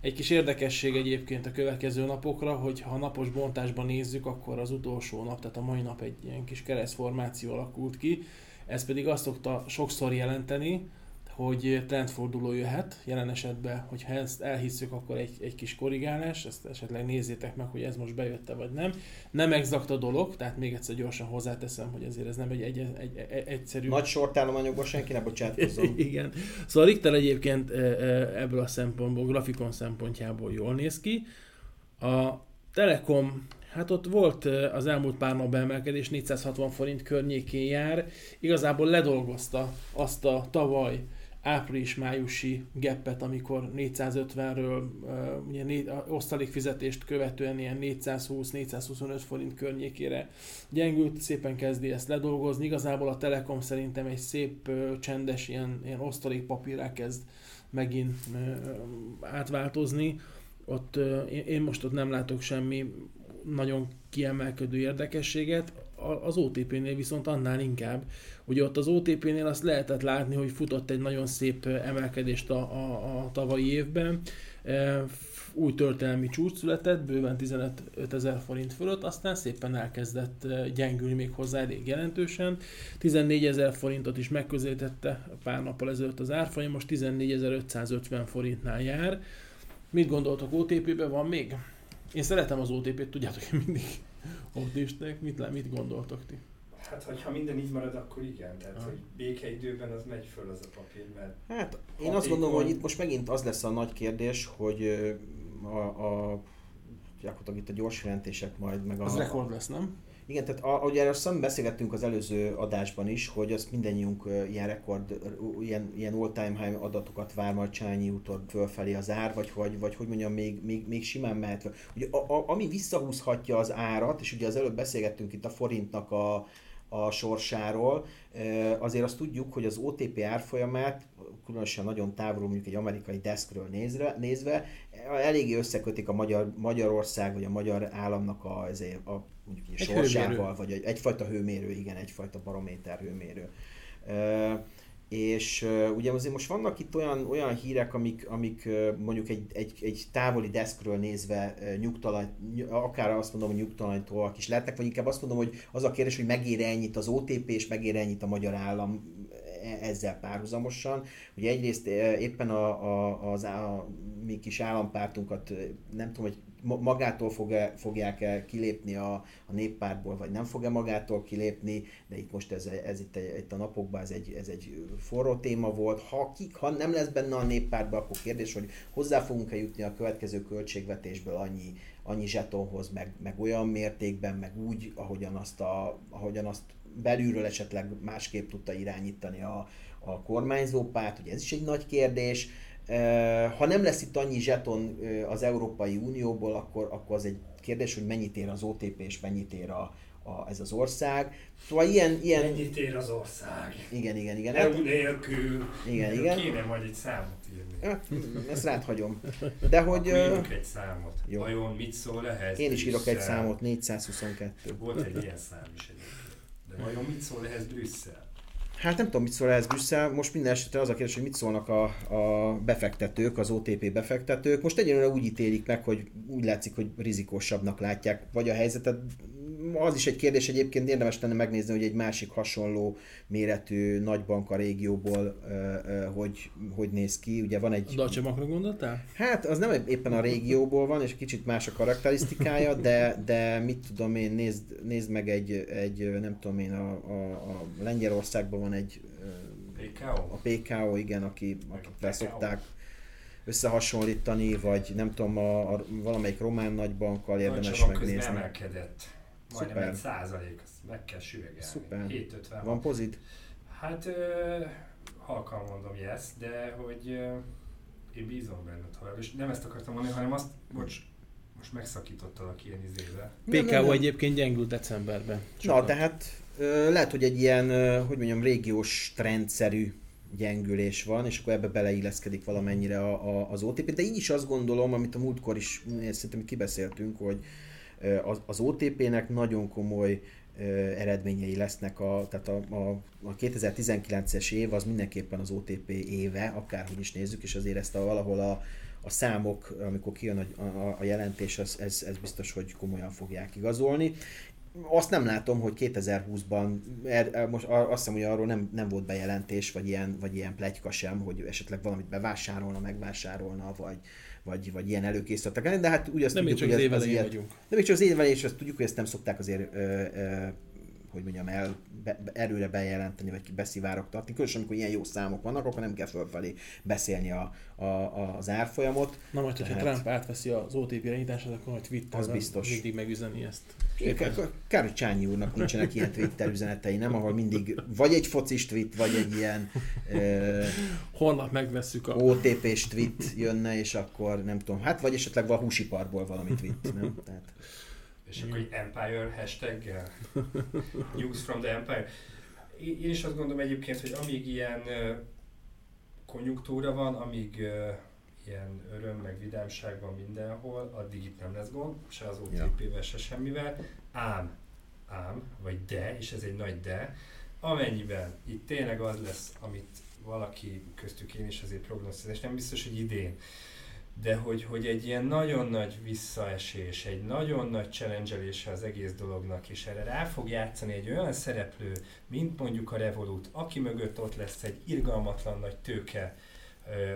Egy kis érdekesség egyébként a következő napokra, hogy ha napos bontásban nézzük, akkor az utolsó nap, tehát a mai nap egy ilyen kis keresztformáció alakult ki. Ez pedig azt szokta sokszor jelenteni, hogy trendforduló jöhet, jelen esetben, hogyha ezt elhisszük, akkor egy, egy kis korrigálás, ezt esetleg nézzétek meg, hogy ez most bejött vagy nem. Nem exakt a dolog, tehát még egyszer gyorsan hozzáteszem, hogy azért ez nem egy, egy, egy, egy egyszerű... Nagy sortállományokban senki ne bocsátkozzon. [laughs] Igen. Szóval Richter egyébként e, e, ebből a szempontból, grafikon szempontjából jól néz ki. A Telekom Hát ott volt e, az elmúlt pár nap emelkedés, 460 forint környékén jár. Igazából ledolgozta azt a tavaly április-májusi geppet, amikor 450-ről uh, ugye né, osztalék fizetést követően ilyen 420-425 forint környékére gyengült, szépen kezdi ezt ledolgozni. Igazából a Telekom szerintem egy szép, csendes ilyen, ilyen osztalék papírá kezd megint átváltozni. Ott én most ott nem látok semmi nagyon kiemelkedő érdekességet, az OTP-nél viszont annál inkább. Ugye ott az OTP-nél azt lehetett látni, hogy futott egy nagyon szép emelkedést a, a, a tavalyi évben, új történelmi csúcs született, bőven 15 ezer forint fölött, aztán szépen elkezdett gyengülni még hozzá elég jelentősen. 14 ezer forintot is megközelítette pár nappal ezelőtt az árfolyam, most 14.550 forintnál jár. Mit gondoltok, OTP-ben van még? Én szeretem az OTP-t, tudjátok, én mindig Optimisták, mit, mit gondoltok ti? Hát, hogyha minden így marad, akkor igen. Tehát, hogy békeidőben az megy föl az a papír, mert... Hát, én azt gondolom, hogy itt most megint az lesz a nagy kérdés, hogy a, a gyakorlatilag itt a gyors jelentések majd, meg a... Az rekord lesz, nem? Igen, tehát ahogy erről szem beszélgettünk az előző adásban is, hogy azt mindannyiunk ilyen rekord, ilyen, ilyen all-time high adatokat vár majd Csányi úton fölfelé az ár, vagy, vagy, vagy hogy mondjam, még, még, még simán mehet. Ugye, a, a, ami visszahúzhatja az árat, és ugye az előbb beszélgettünk itt a forintnak a, a sorsáról. Azért azt tudjuk, hogy az OTP árfolyamát, különösen nagyon távolról mondjuk egy amerikai deskről nézve, nézve eléggé összekötik a Magyar, Magyarország vagy a magyar államnak a, a mondjuk egy sorsával, hőmérő. vagy egy, egyfajta hőmérő, igen, egyfajta barométer hőmérő. És uh, ugye azért most vannak itt olyan, olyan hírek, amik, amik mondjuk egy, egy, egy távoli deszkről nézve nyugtalan, akár azt mondom, hogy nyugtalanítóak is lehetnek, vagy inkább azt mondom, hogy az a kérdés, hogy megér ennyit az OTP, és megér ennyit a magyar állam e, ezzel párhuzamosan. Ugye egyrészt éppen a, a, az a, mi kis állampártunkat, nem tudom, hogy magától fog-e, fogják-e kilépni a, a néppártból, vagy nem fog-e magától kilépni, de itt most ez, ez itt, itt a napokban ez egy, ez egy forró téma volt. Ha, ki, ha nem lesz benne a néppártban, akkor kérdés, hogy hozzá fogunk-e jutni a következő költségvetésből annyi, annyi zsetonhoz, meg, meg olyan mértékben, meg úgy, ahogyan azt, a, ahogyan azt belülről esetleg másképp tudta irányítani a, a kormányzó párt, ugye ez is egy nagy kérdés. Ha nem lesz itt annyi zseton az Európai Unióból, akkor, akkor az egy kérdés, hogy mennyit ér az OTP és mennyit ér a, a, ez az ország. Szóval ilyen, ilyen... Mennyit ér az ország? Igen, igen, igen. EU nélkül. Igen, igen. Kéne majd egy számot írni. Hát, ezt rád hagyom. De hogy... Akkor írok egy számot. Jó. Vajon mit szól ehhez? Én is írok egy számot, 422. Volt egy ilyen szám is egyébként. De vajon mit szól ehhez Brüsszel? Hát nem tudom, mit szól ez Brüsszel. Most minden esetre az a kérdés, hogy mit szólnak a, a befektetők, az OTP befektetők. Most egyelőre úgy ítélik meg, hogy úgy látszik, hogy rizikósabbnak látják vagy a helyzetet, az is egy kérdés egyébként érdemes lenne megnézni, hogy egy másik hasonló méretű nagybank a régióból hogy, hogy néz ki. Ugye van egy... A Deutsche Bankra gondoltál? Hát az nem éppen a régióból van, és kicsit más a karakterisztikája, de, de mit tudom én, nézd, nézd meg egy, egy nem tudom én, a, a, a Lengyelországban van egy PKO? A PKO, igen, aki, akikkel szokták összehasonlítani, vagy nem tudom, a, a valamelyik román nagybankkal érdemes megnézni. emelkedett majdnem egy százalék, azt meg kell süvegelni. Szuper. 750 Van pozit? Hát ö, halkan mondom yes, de hogy ö, én bízom benned, ha és nem ezt akartam mondani, hanem azt, bocs, most megszakítottalak ilyen izébe. PKO egyébként gyengült decemberben. Sokat. Na, tehát ö, lehet, hogy egy ilyen, ö, hogy mondjam, régiós trendszerű gyengülés van, és akkor ebbe beleilleszkedik valamennyire a, a, az OTP. De így is azt gondolom, amit a múltkor is szerintem kibeszéltünk, hogy az, az OTP-nek nagyon komoly eredményei lesznek, a, tehát a, a, a 2019-es év az mindenképpen az OTP éve, akárhogy is nézzük, és azért ezt a, valahol a, a számok, amikor kijön a, a, a jelentés, az, ez, ez biztos, hogy komolyan fogják igazolni. Azt nem látom, hogy 2020-ban, er, er, most azt hiszem, hogy arról nem, nem volt bejelentés, vagy ilyen, vagy ilyen plegyka sem, hogy esetleg valamit bevásárolna, megvásárolna, vagy, vagy, vagy ilyen előkészületek de hát úgy azt nem tudjuk, hogy ez, az ilyen, vagyunk. De még csak az évelején, és azt tudjuk, hogy ezt nem szokták azért ö, ö, hogy mondjam, el, be, erőre bejelenteni, vagy beszivárogtatni. Különösen, amikor ilyen jó számok vannak, akkor nem kell fölfelé beszélni a, a, a, az árfolyamot. Na majd, hogyha Tehát... Trump átveszi az OTP irányítását, akkor majd Twitter az biztos. mindig megüzeni ezt. Kár, hogy Csányi úrnak nincsenek ilyen Twitter üzenetei, nem? Ahol mindig vagy egy focis tweet, vagy egy ilyen uh, Holnap megveszük a... OTP-s tweet jönne, és akkor nem tudom, hát vagy esetleg a húsiparból valami tweet, nem? Tehát... És akkor egy Empire hashtaggel? [laughs] News from the Empire. Én is azt gondolom egyébként, hogy amíg ilyen konjunktúra van, amíg ilyen öröm, meg vidámság van mindenhol, addig itt nem lesz gond, se az OTP-vel, se semmivel. Ám, ám, vagy de, és ez egy nagy de, amennyiben itt tényleg az lesz, amit valaki köztük én is azért prognosztizálás, nem biztos, hogy idén, de hogy, hogy egy ilyen nagyon nagy visszaesés, egy nagyon nagy challenge az egész dolognak, és erre rá fog játszani egy olyan szereplő, mint mondjuk a Revolut, aki mögött ott lesz egy irgalmatlan nagy tőke,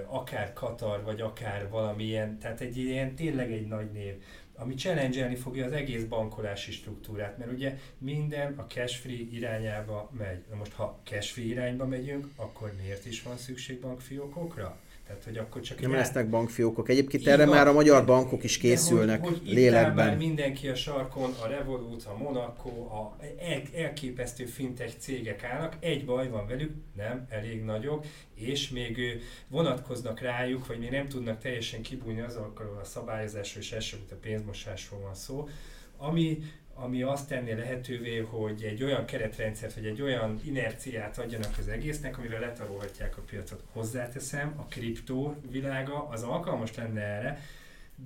akár Katar, vagy akár valamilyen, tehát egy ilyen tényleg egy nagy név ami challenge fogja az egész bankolási struktúrát, mert ugye minden a cash-free irányába megy. Na most, ha cash-free irányba megyünk, akkor miért is van szükség bankfiókokra? Tehát, hogy akkor csak nem lesznek bankfiókok. Egyébként erre van, már a magyar bankok is készülnek hogy, hogy lélekben. Már mindenki a sarkon, a Revolut, a Monaco, a el, elképesztő fintech cégek állnak. Egy baj van velük, nem elég nagyok, és még vonatkoznak rájuk, vagy még nem tudnak teljesen kibújni azokkal a szabályozásról, és elsőbb a pénzmosásról van szó, ami ami azt tenné lehetővé, hogy egy olyan keretrendszert, vagy egy olyan inerciát adjanak az egésznek, amivel letarolhatják a piacot. Hozzáteszem, a kriptó világa az alkalmas lenne erre,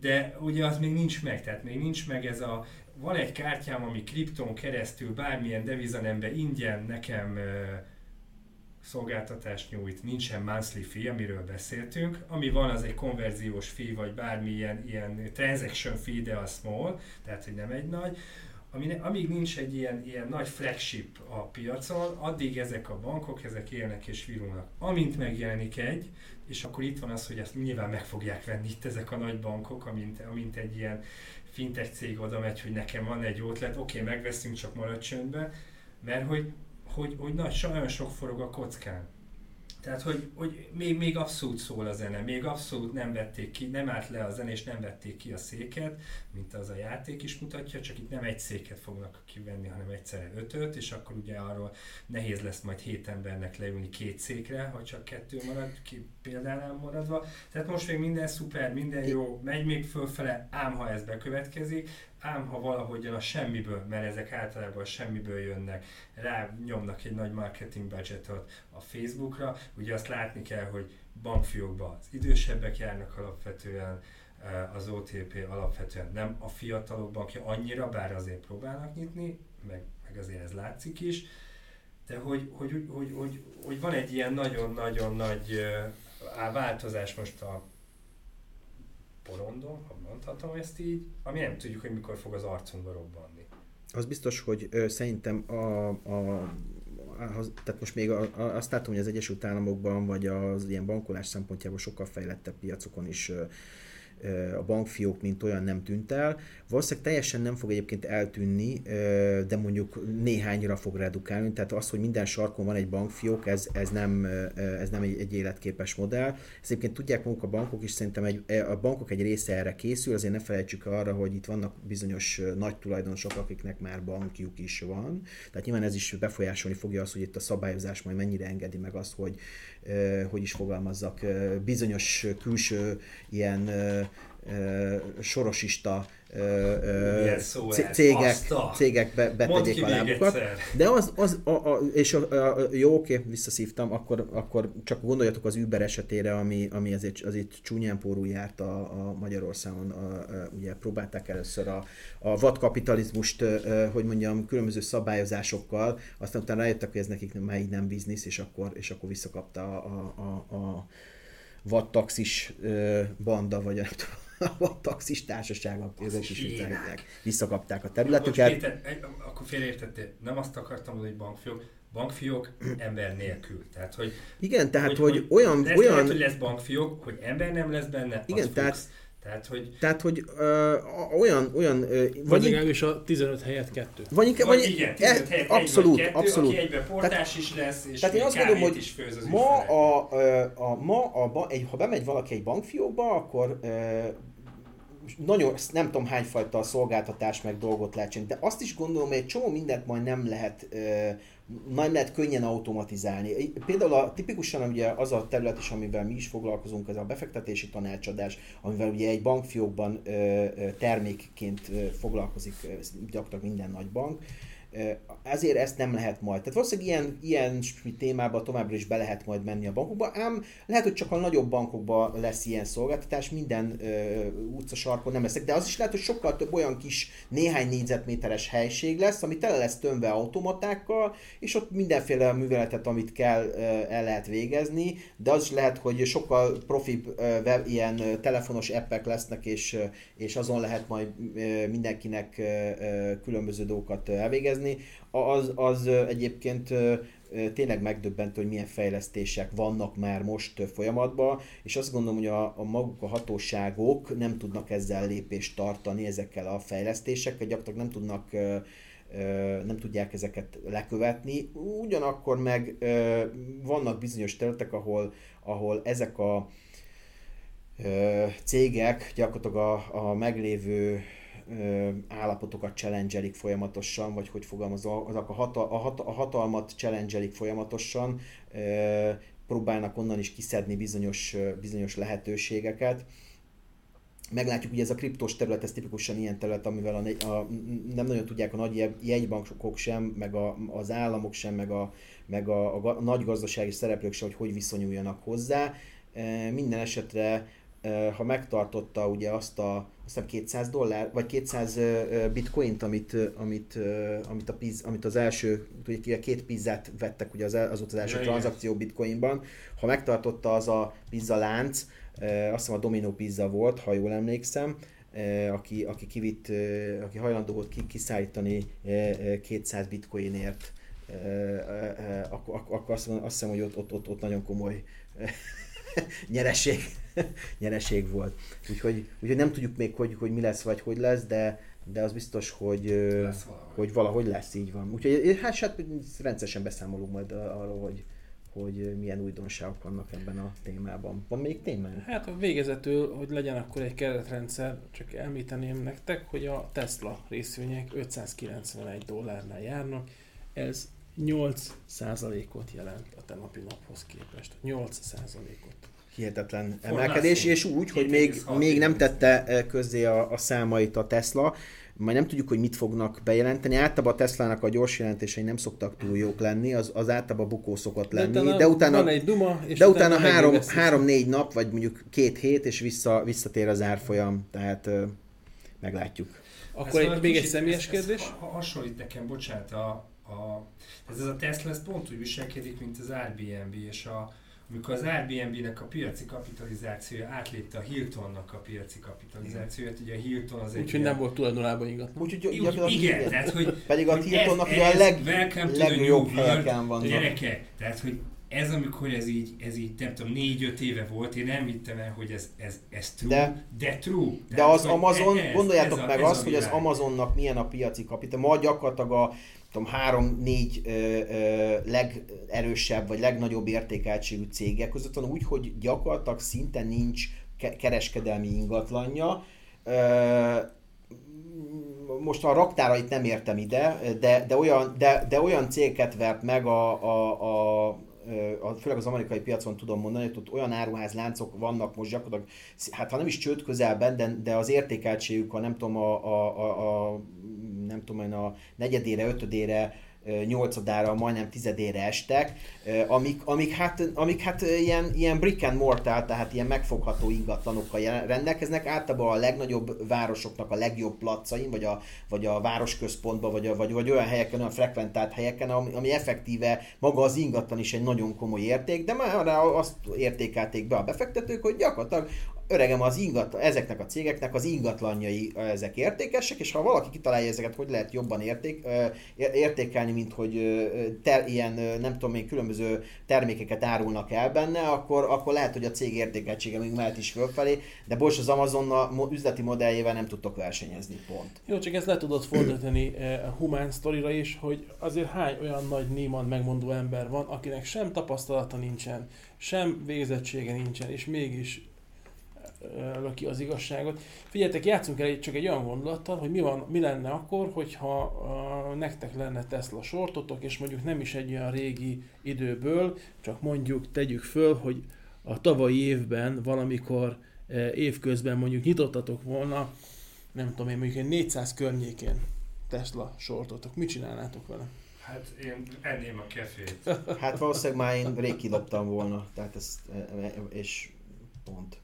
de ugye az még nincs meg, tehát még nincs meg ez a, van egy kártyám, ami kripton keresztül bármilyen devizanembe ingyen nekem szolgáltatást nyújt, nincsen monthly fee, amiről beszéltünk, ami van az egy konverziós fee, vagy bármilyen ilyen transaction fee, de a small, tehát hogy nem egy nagy, ami, amíg nincs egy ilyen, ilyen nagy flagship a piacon, addig ezek a bankok, ezek élnek és virulnak. Amint megjelenik egy, és akkor itt van az, hogy ezt nyilván meg fogják venni itt ezek a nagy bankok, amint, amint egy ilyen fintech cég oda megy, hogy nekem van egy ötlet, oké, okay, megveszünk, csak marad csöndbe, mert hogy, hogy, hogy nagy, nagyon sok forog a kockán. Tehát, hogy, hogy még, még abszolút szól a zene, még abszolút nem vették ki, nem állt le a zene, és nem vették ki a széket, mint az a játék is mutatja, csak itt nem egy széket fognak kivenni, hanem egyszerre ötöt, és akkor ugye arról nehéz lesz majd hét embernek leülni két székre, ha csak kettő marad, ki példánál maradva. Tehát most még minden szuper, minden jó, megy még fölfele, ám ha ez bekövetkezik, ám ha valahogyan a semmiből, mert ezek általában a semmiből jönnek, rá nyomnak egy nagy marketing budgetot a Facebookra, ugye azt látni kell, hogy bankfiókban az idősebbek járnak alapvetően, eh, az OTP alapvetően nem a fiatalok bankja annyira, bár azért próbálnak nyitni, meg, meg azért ez látszik is, de hogy, hogy, hogy, hogy, hogy, hogy van egy ilyen nagyon-nagyon nagy uh, változás most a porondon, ha mondhatom ezt így, ami nem tudjuk, hogy mikor fog az arcunkba robbanni. Az biztos, hogy ö, szerintem a, a, tehát most még azt látom, hogy az Egyesült Államokban, vagy az ilyen bankolás szempontjából sokkal fejlettebb piacokon is a bankfiók, mint olyan nem tűnt el. Valószínűleg teljesen nem fog egyébként eltűnni, de mondjuk néhányra fog redukálni, tehát az, hogy minden sarkon van egy bankfiók, ez, ez nem, ez nem egy, egy életképes modell. Ezt egyébként tudják maguk a bankok is, szerintem egy, e, a bankok egy része erre készül, azért ne felejtsük arra, hogy itt vannak bizonyos nagy tulajdonosok, akiknek már bankjuk is van. Tehát nyilván ez is befolyásolni fogja azt, hogy itt a szabályozás majd mennyire engedi meg azt, hogy hogy is fogalmazzak, bizonyos külső ilyen sorosista cégek, cégek be, betegyék a lábukat. De az, az a, a, és a, a, jó, oké, visszaszívtam, akkor, akkor csak gondoljatok az Uber esetére, ami, ami azért, azért csúnyán pórul járt a, a Magyarországon. A, a, ugye próbálták először a, a vadkapitalizmust, hogy mondjam, különböző szabályozásokkal, aztán utána rájöttek, hogy ez nekik már így nem biznisz, és akkor, és akkor visszakapta a, a, a, a vadtaxis banda, vagy nem tudom, a taxis társaságok, ezek is visszakapták a területüket. Most Péter, akkor félreértettél, nem azt akartam, hogy egy bankfiók, bankfiók ember nélkül. Tehát, hogy, igen, tehát, hogy, hogy olyan... Lesz, olyan... Lehet, hogy lesz bankfiók, hogy ember nem lesz benne, igen, tehát, fix. Tehát, hogy... Tehát, hogy ö, olyan... olyan ö, vagy, vagy legalábbis a 15 helyett kettő. Vagy, inkább, vagy, vagy igen, 15 e, helyett abszolút, kettő, abszolút. aki egyben portás tehát, is lesz, és tehát én azt gondolom, hogy is főz az ma, a, a, a, ma a, egy, ha bemegy valaki egy bankfiókba, akkor ö, nagyon, nem tudom hány fajta szolgáltatás meg dolgot lehet csinálni, de azt is gondolom, hogy egy csomó mindent majd nem lehet nem lehet könnyen automatizálni. Például a, tipikusan ugye az a terület is, amivel mi is foglalkozunk, ez a befektetési tanácsadás, amivel ugye egy bankfiókban termékként foglalkozik gyakorlatilag minden nagy bank ezért ezt nem lehet majd. Tehát valószínűleg ilyen, ilyen témában továbbra is be lehet majd menni a bankokba, ám lehet, hogy csak a nagyobb bankokban lesz ilyen szolgáltatás, minden ö, utcasarkon nem leszek, de az is lehet, hogy sokkal több olyan kis néhány négyzetméteres helység lesz, ami tele lesz tömve automatákkal, és ott mindenféle műveletet, amit kell, ö, el lehet végezni, de az is lehet, hogy sokkal profibb ö, web, ilyen ö, telefonos appek lesznek, és, ö, és azon lehet majd ö, mindenkinek ö, különböző dolgokat elvégezni, tervezni, az, az egyébként tényleg megdöbbentő, hogy milyen fejlesztések vannak már most folyamatban, és azt gondolom, hogy a, a maguk a hatóságok nem tudnak ezzel lépést tartani, ezekkel a fejlesztésekkel, gyakorlatilag nem tudnak nem tudják ezeket lekövetni. Ugyanakkor meg vannak bizonyos területek, ahol, ahol ezek a cégek gyakorlatilag a, a meglévő állapotokat challenge folyamatosan, vagy hogy fogalmazom, azok a, hatal, a, hat, a hatalmat challenge folyamatosan, próbálnak onnan is kiszedni bizonyos, bizonyos lehetőségeket. Meglátjuk, hogy ez a kriptos terület, ez tipikusan ilyen terület, amivel a, a, nem nagyon tudják a nagy jegybankok sem, meg a, az államok sem, meg a, meg a, a, a nagy gazdasági szereplők sem, hogy hogy viszonyuljanak hozzá. Minden esetre ha megtartotta ugye azt a azt 200 dollár, vagy 200 bitcoint, amit, amit, amit, a piz, amit az első, ugye két pizzát vettek, ugye az, az volt az első ja, tranzakció bitcoinban, ha megtartotta az a pizza lánc, azt hiszem a Domino pizza volt, ha jól emlékszem, aki, aki kivitt, aki hajlandó volt kiszállítani 200 bitcoinért, akkor, akkor azt, azt hiszem, hogy ott, ott, ott, ott nagyon komoly [laughs] nyereség, [laughs] nyereség volt. Úgyhogy, úgyhogy nem tudjuk még, hogy, hogy mi lesz, vagy hogy lesz, de, de az biztos, hogy, lesz valahogy. hogy valahogy lesz, így van. Úgyhogy hát, hát rendszeresen beszámolunk majd arról, hogy, hogy milyen újdonságok vannak ebben a témában. Van még téma? Hát a végezetül, hogy legyen akkor egy keretrendszer, csak említeném nektek, hogy a Tesla részvények 591 dollárnál járnak, ez 8%-ot jelent a tenapi naphoz képest. 8%-ot. Hihetetlen emelkedés, és úgy, hogy még, még nem tette eh, közzé a, a számait a Tesla, majd nem tudjuk, hogy mit fognak bejelenteni. Általában a Teslának a gyors jelentései nem szoktak túl jók lenni, az, az általában bukó szokott lenni. De utána, de utána, van egy duma, és de utána, utána három, három-négy nap, vagy mondjuk két hét, és vissza, visszatér az árfolyam, tehát ö, meglátjuk. Akkor egy, még egy személyes kérdés? Ez, ez hasonlít nekem, bocsánat, a, a, ez, ez a Tesla ez pont úgy viselkedik, mint az Airbnb, és a, amikor az Airbnb-nek a piaci kapitalizációja átlépte a Hiltonnak a piaci kapitalizációját, ugye a Hilton az egy... Úgyhogy nem volt tulajdonában ingatlan. Úgyhogy úgy, igen, igen, tehát hogy... Pedig a Hiltonnak ugye a leg, legjobb helyeken van. Gyereke, tehát hogy ez amikor ez így, ez így nem tudom, négy-öt éve volt, én nem hittem el, hogy ez, ez, ez true, de, de true. De, de az Amazon, ez, gondoljátok ez meg a, azt, hogy az Amazonnak milyen a piaci kapita. Ma gyakorlatilag a tudom, három-négy legerősebb vagy legnagyobb értékeltségű cégek között van úgy, hogy gyakorlatilag szinte nincs ke- kereskedelmi ingatlanja. Most a raktárait nem értem ide, de, de, olyan, de, de olyan cégeket vert meg a, a, a, a, főleg az amerikai piacon tudom mondani, hogy ott olyan áruházláncok vannak most gyakorlatilag, hát ha nem is csőd közelben, de, de az értékeltségük, ha nem tudom, a, a, a, a nem tudom én, a negyedére, ötödére nyolcadára, majdnem tizedére estek, amik, amik, hát, amik hát ilyen, ilyen brick and mortar, tehát ilyen megfogható ingatlanokkal rendelkeznek, általában a legnagyobb városoknak a legjobb placain, vagy a, vagy a városközpontban, vagy, a, vagy, vagy olyan helyeken, olyan frekventált helyeken, ami, ami effektíve maga az ingatlan is egy nagyon komoly érték, de már azt értékelték be a befektetők, hogy gyakorlatilag öregem az ingatlan, ezeknek a cégeknek az ingatlanjai ezek értékesek, és ha valaki kitalálja ezeket, hogy lehet jobban érték, értékelni, mint hogy ter, ilyen, nem tudom még különböző termékeket árulnak el benne, akkor, akkor lehet, hogy a cég értékeltsége még mehet is fölfelé, de bocs, az Amazon üzleti modelljével nem tudtok versenyezni, pont. Jó, csak ezt le tudod fordítani a humán sztorira is, hogy azért hány olyan nagy néman megmondó ember van, akinek sem tapasztalata nincsen, sem végzettsége nincsen, és mégis löki az igazságot. Figyeljetek, játszunk el csak egy olyan gondolattal, hogy mi, van, mi lenne akkor, hogyha uh, nektek lenne Tesla sortotok, és mondjuk nem is egy olyan régi időből, csak mondjuk tegyük föl, hogy a tavalyi évben valamikor uh, évközben mondjuk nyitottatok volna, nem tudom én, mondjuk egy 400 környékén Tesla sortotok. Mit csinálnátok vele? Hát én enném a kefét. Hát valószínűleg már én rég kiloptam volna, tehát ez, és pont.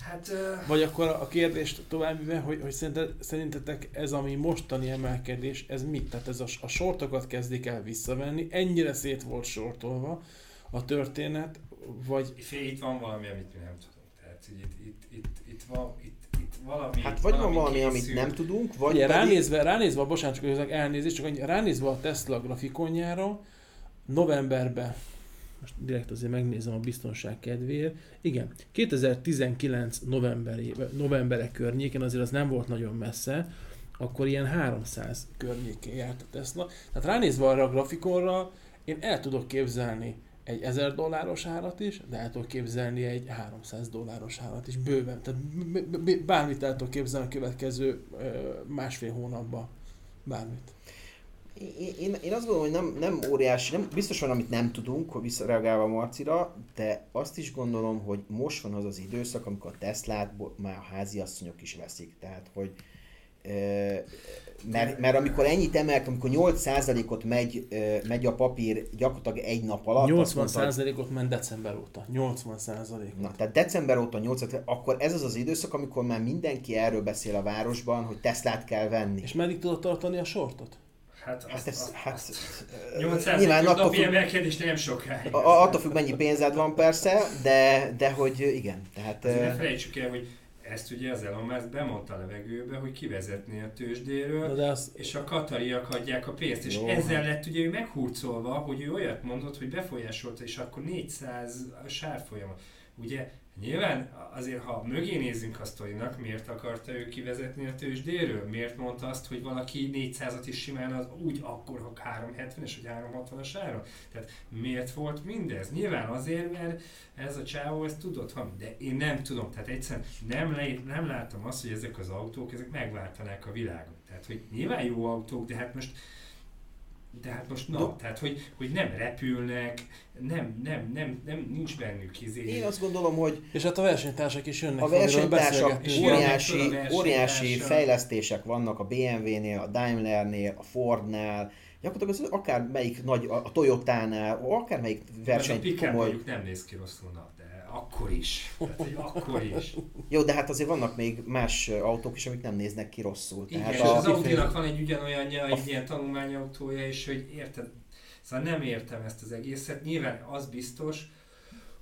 Hát, uh... Vagy akkor a kérdést tovább hogy, hogy szerintetek ez, ami mostani emelkedés, ez mit? Tehát ez a, a sortokat kezdik el visszavenni, ennyire szét volt sortolva a történet, vagy... Itt van valami, amit mi nem tudunk. Tehát itt, itt, itt, itt, van, itt, itt valami, Hát vagy van valami valami, amit nem tudunk, vagy Ugye, pedig... ránézve, ránézve, bocsánat, csak elnézést, csak ránézve a Tesla grafikonjára, novemberben, most direkt azért megnézem a biztonság kedvéért, igen, 2019 novemberében, novemberek környékén, azért az nem volt nagyon messze, akkor ilyen 300 környékén járt a Tesla. Tehát ránézve arra a grafikonra, én el tudok képzelni egy 1000 dolláros árat is, de el tudok képzelni egy 300 dolláros árat is, bőven. Tehát bármit el tudok képzelni a következő másfél hónapban. Bármit. Én, én, azt gondolom, hogy nem, nem óriási, nem, biztos van, amit nem tudunk, hogy visszareagálva Marcira, de azt is gondolom, hogy most van az az időszak, amikor a Teslát már a háziasszonyok is veszik. Tehát, hogy mert, mert amikor ennyit emelt, amikor 8%-ot megy, megy a papír gyakorlatilag egy nap alatt, azt mondta, hogy- 80%-ot ment december óta. 80%-ot. Na, tehát december óta 8 akkor ez az az időszak, amikor már mindenki erről beszél a városban, hogy Teslát kell venni. És meddig tudod tartani a sortot? Hát, Hát azt, ez, azt, hát, azt, ö, 800 nyilván attól függ, emelkedés nem sokáig. a- attól függ, mennyi pénzed van persze, de, de hogy igen, tehát... Azért ne felejtsük el, hogy ezt ugye az Elon Musk bemondta a levegőbe, hogy kivezetné a tőzsdéről, de az, és a katariak adják a pénzt, és Jó, ezzel hát. lett ugye ő meghurcolva, hogy ő olyat mondott, hogy befolyásolta, és akkor 400 sárfolyam. Ugye nyilván azért, ha mögé nézzünk a sztorinak, miért akarta ő kivezetni a tőzsdéről? Miért mondta azt, hogy valaki 400-at is simán az úgy akkor, ha 370-es vagy 360-as áron? Tehát miért volt mindez? Nyilván azért, mert ez a csávó ezt tudott valami, de én nem tudom, tehát egyszerűen nem, le, nem látom azt, hogy ezek az autók, ezek megváltanák a világot. Tehát, hogy nyilván jó autók, de hát most de hát most na, No. tehát hogy, hogy nem repülnek, nem, nem, nem, nem, nincs bennük izé. Én azt gondolom, hogy és hát a versenytársak is jönnek, a versenytársak óriási, a óriási fejlesztések vannak a BMW-nél, a Daimlernél, a Fordnál, gyakorlatilag az akár melyik nagy, a a Toyotánál, akár melyik Ez a verseny pick komoly. mondjuk nem néz ki rosszul, na, akkor is. Tehát, hogy akkor is. [laughs] Jó, de hát azért vannak még más autók is, amik nem néznek ki rosszul. Igen, Tehát és a, az Audi-nak van egy ugyanolyanja, egy ilyen tanulmányautója, és hogy érted, szóval nem értem ezt az egészet. Nyilván az biztos,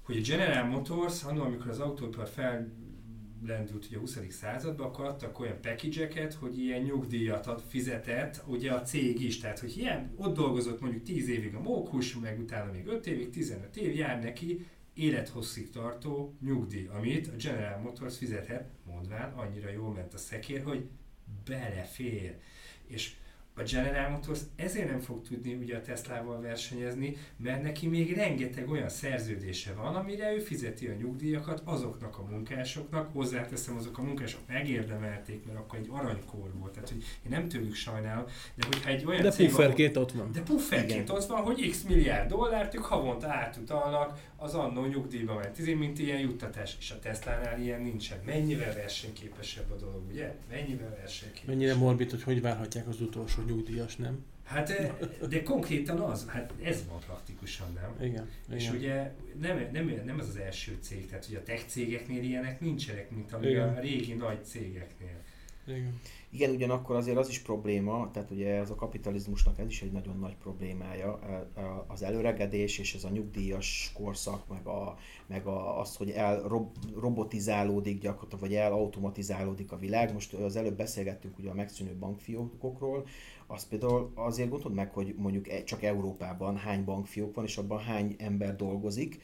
hogy a General Motors, annól, amikor az autóipar fellendült ugye a 20. században, akkor adtak olyan package hogy ilyen nyugdíjat ad, fizetett ugye a cég is. Tehát, hogy ilyen, ott dolgozott mondjuk 10 évig a mókus, meg utána még 5 évig, 15 év jár neki élethosszig tartó nyugdíj, amit a General Motors fizethet, mondván, annyira jól ment a szekér, hogy belefér. És a General Motors ezért nem fog tudni ugye a Teslával versenyezni, mert neki még rengeteg olyan szerződése van, amire ő fizeti a nyugdíjakat azoknak a munkásoknak, hozzáteszem, azok a munkások megérdemelték, mert akkor egy aranykor volt, tehát hogy én nem tőlük sajnálom, de hogyha egy olyan De cég, ahol- pufferként ott van. de pufferként Igen. ott van, hogy x milliárd dollárt ők havonta átutalnak az annó nyugdíjba ment, izé, mint ilyen juttatás, és a Teslánál ilyen nincsen. Mennyivel versenyképesebb a dolog, ugye? Mennyivel versenyképesebb? Mennyire morbid, hogy hogy várhatják az utolsó nyugdíjas, nem? Hát, eh, de konkrétan az, hát ez van praktikusan, nem? Igen. És igen. ugye nem, nem, nem az az első cég, tehát ugye a tech cégeknél ilyenek nincsenek, mint ami Igen. a régi nagy cégeknél. igen. Igen, ugyanakkor azért az is probléma, tehát ugye ez a kapitalizmusnak ez is egy nagyon nagy problémája, e- e- az előregedés és ez a nyugdíjas korszak, meg, a, meg a, az, hogy elrobotizálódik gyakorlatilag, vagy elautomatizálódik a világ. Most az előbb beszélgettünk ugye a megszűnő bankfiókokról, azt például azért gondold meg, hogy mondjuk e- csak Európában hány bankfiók van, és abban hány ember dolgozik,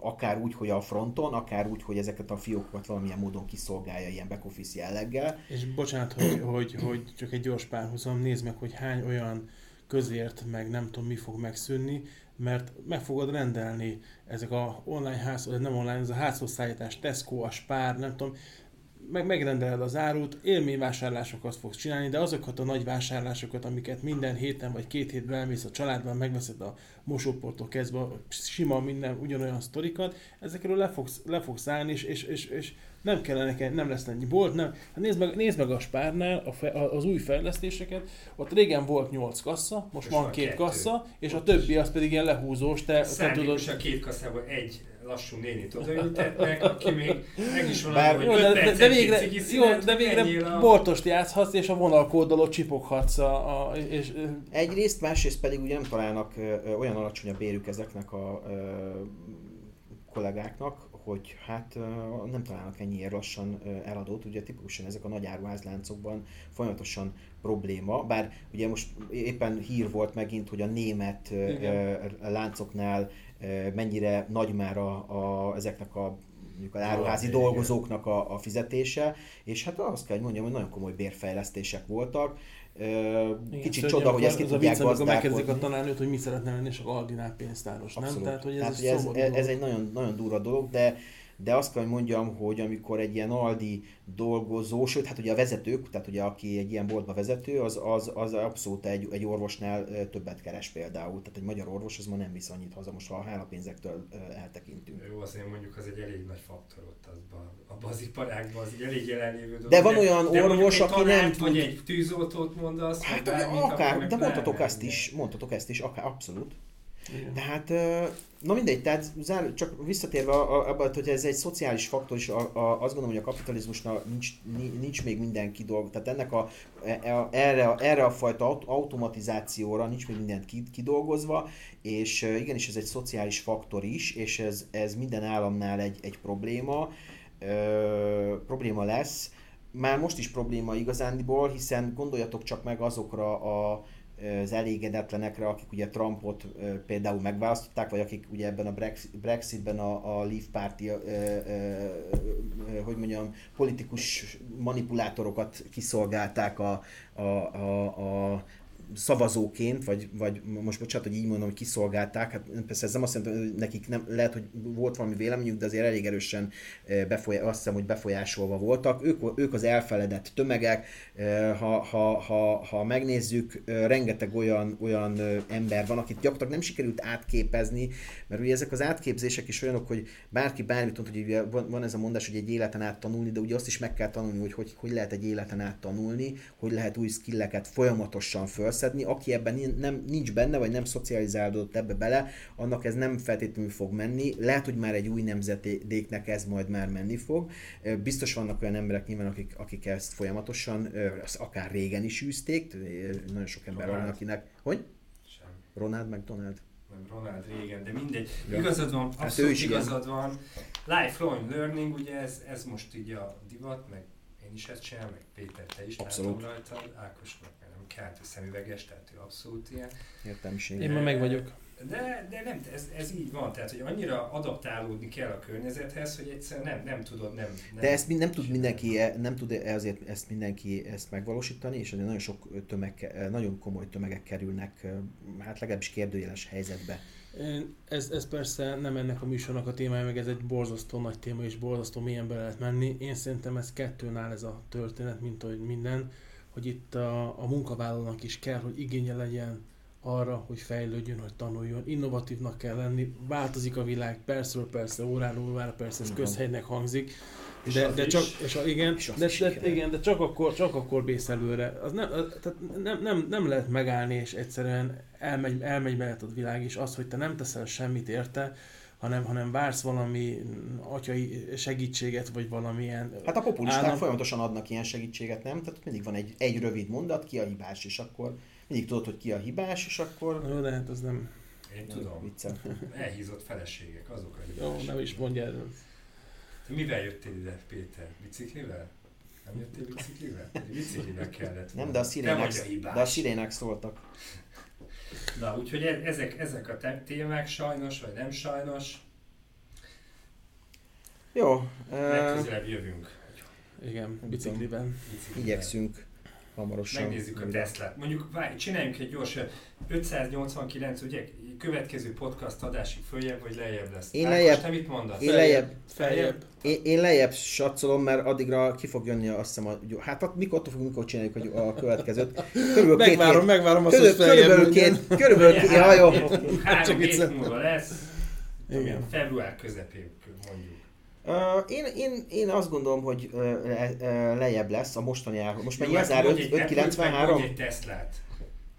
akár úgy, hogy a fronton, akár úgy, hogy ezeket a fiókokat valamilyen módon kiszolgálja ilyen back office jelleggel. És bocsánat, hogy, hogy, hogy csak egy gyors párhuzam, nézd meg, hogy hány olyan közért, meg nem tudom mi fog megszűnni, mert meg fogod rendelni ezek a online ház, nem online, ez a házhozszállítás, Tesco, a Spár, nem tudom, meg megrendeled az árut, élményvásárlásokat fogsz csinálni, de azokat a nagy vásárlásokat, amiket minden héten vagy két hétben elmész a családban, megveszed a mosóporttól kezdve, a sima minden ugyanolyan sztorikat, ezekről le fogsz, le fogsz állni, és, és, és, és nem kellene nem lesz ennyi bolt, nem. Hát nézd meg, nézd meg a Spárnál a fe, a- az új fejlesztéseket, ott régen volt 8 kassa, most Most van két kettő. kassa, és a többi az pedig ilyen lehúzós, te, te tudod, Szándékosan két kasszából egy lassú nénit odaültetnek, aki még meg is van Bár- jó, hogy de, de, de, végre, cigi jó, de végre a- boltost játszhatsz, és a vonalkódolót csipoghatsz, a, a, és, Egyrészt, másrészt pedig ugye nem találnak ö, ö, olyan alacsony a bérük ezeknek a ö, kollégáknak, hogy hát nem találnak ennyiért lassan eladót. Ugye tipikusan ezek a nagy áruházláncokban folyamatosan probléma, bár ugye most éppen hír volt megint, hogy a német Igen. láncoknál mennyire nagy már a, a, ezeknek a mondjuk a áruházi dolgozóknak a, a fizetése, és hát azt kell, hogy mondjam, hogy nagyon komoly bérfejlesztések voltak. Kicsit Igen, csoda, hogy ezt ki tudják gazdálkodni. megkezdik a tanárnőt, hogy mi szeretne lenni, és a Aldinál pénztáros, Abszolút. nem? Tehát, hogy ez, Tehát, hogy ez, ez, egy nagyon, nagyon durva dolog, de de azt kell, hogy mondjam, hogy amikor egy ilyen Aldi dolgozó, sőt, hát ugye a vezetők, tehát ugye aki egy ilyen boltba vezető, az, az, az abszolút egy, egy orvosnál többet keres például. Tehát egy magyar orvos az ma nem visz annyit haza, most ha a hálapénzektől eltekintünk. Jó, azért mondjuk az egy elég nagy faktor ott azban, abban az iparágban, az egy elég jelenlévő dolog. De van olyan de orvos, aki nem tud... Vagy egy tűzoltót mondasz, hát, bármit, akár, de mondhatok ezt is, mondhatok ezt is, akár abszolút. Igen. Tehát, na mindegy, tehát csak visszatérve abba, hogy ez egy szociális faktor, és a, a, azt gondolom, hogy a kapitalizmusnak nincs, nincs még mindenki dolg, tehát ennek a, e, erre, erre a fajta automatizációra nincs még mindent kidolgozva, és igenis ez egy szociális faktor is, és ez, ez minden államnál egy, egy probléma, ö, probléma lesz, már most is probléma igazándiból, hiszen gondoljatok csak meg azokra a az elégedetlenekre, akik ugye Trumpot például megválasztották, vagy akik ugye ebben a Brexitben a, a Leave Party, hogy mondjam, politikus manipulátorokat kiszolgálták a, a, a, a szavazóként, vagy, vagy most bocsánat, hogy így mondom, hogy kiszolgálták, hát persze ez nem azt jelenti, hogy nekik nem, lehet, hogy volt valami véleményük, de azért elég erősen befolyá, azt hiszem, hogy befolyásolva voltak. Ők, ők az elfeledett tömegek, ha, ha, ha, ha megnézzük, rengeteg olyan, olyan ember van, akit gyakorlatilag nem sikerült átképezni, mert ugye ezek az átképzések is olyanok, hogy bárki bármit mond, hogy ugye van, van ez a mondás, hogy egy életen át tanulni, de ugye azt is meg kell tanulni, hogy hogy, hogy lehet egy életen át tanulni, hogy lehet új skilleket folyamatosan föl felszedni, aki ebben nem, nincs benne, vagy nem szocializálódott ebbe bele, annak ez nem feltétlenül fog menni. Lehet, hogy már egy új nemzedéknek ez majd már menni fog. Biztos vannak olyan emberek nyilván, akik, akik ezt folyamatosan, akár régen is űzték, nagyon sok ember van, akinek... Hogy? Sem. Ronald McDonald? Nem, Ronald régen, de mindegy. Ja. Igazad van, hát abszolút hát igazad ilyen. van. Lifelong learning, ugye ez, ez most így a divat, meg én is ezt csinálom, meg Péter, te is Abszolút. látom rajtad, Ákosnak kártya szemüveges, tehát ő abszolút ilyen. Értelmiség. Én ma meg vagyok. De, de nem, ez, ez így van, tehát hogy annyira adaptálódni kell a környezethez, hogy egyszerűen nem, nem tudod, nem, nem De ezt nem tud mindenki, e- nem tud azért ezt mindenki ezt megvalósítani, és nagyon sok tömeg, nagyon komoly tömegek kerülnek, hát legalábbis kérdőjeles helyzetbe. Ez, ez persze nem ennek a műsornak a témája, meg ez egy borzasztó nagy téma, és borzasztó mélyen bele lehet menni. Én szerintem ez kettőnál ez a történet, mint ahogy minden hogy itt a, a munkavállalónak is kell, hogy igénye legyen arra, hogy fejlődjön, hogy tanuljon. Innovatívnak kell lenni, változik a világ, persze, persze, órán órára, persze ez közhelynek hangzik, de, de csak, és a, igen, és de, de, igen, de csak akkor, csak akkor bész előre. Az nem, tehát nem, nem, nem lehet megállni, és egyszerűen elmegy, elmegy mellett a világ, és az, hogy te nem teszel semmit érte, hanem, hanem vársz valami atyai segítséget, vagy valamilyen... Hát a populisták állam... folyamatosan adnak ilyen segítséget, nem? Tehát mindig van egy, egy rövid mondat, ki a hibás, és akkor mindig tudod, hogy ki a hibás, és akkor... Jó, de hát az nem... Én nem tudom. Viccel. Elhízott feleségek, azok a hibások. Jó, nem is mondja erről. Te mivel jöttél ide, Péter? Biciklivel? Nem jöttél biciklivel? Biciklivel kellett. Nem, de a szirének, de a szirének szóltak. Na, úgyhogy e- ezek, ezek a témák sajnos, vagy nem sajnos. Jó. Legközelebb jövünk. Igen, bicikliben. bicikliben. Igyekszünk hamarosan. Megnézzük a Teslát. Mondjuk várj, csináljunk egy gyors 589, ugye következő podcast adásig följebb vagy lejjebb lesz. Én lejjebb. Te mit mondasz? Én lejjebb. Feljebb. Én, én lejjebb satszolom, mert addigra ki fog jönni azt hiszem, a, hát at, mikor fogunk, mikor csináljuk a, a következőt. Körülbelül megvárom, két, megvárom azt, körül, hogy körülbelül két, körülbelül két, ja, jó. [laughs] Három hét múlva lesz. Igen. Február közepén mondjuk. Uh, én, én, én azt gondolom, hogy uh, uh, lejjebb lesz a mostani ár. Most már 593. Egy Teslát.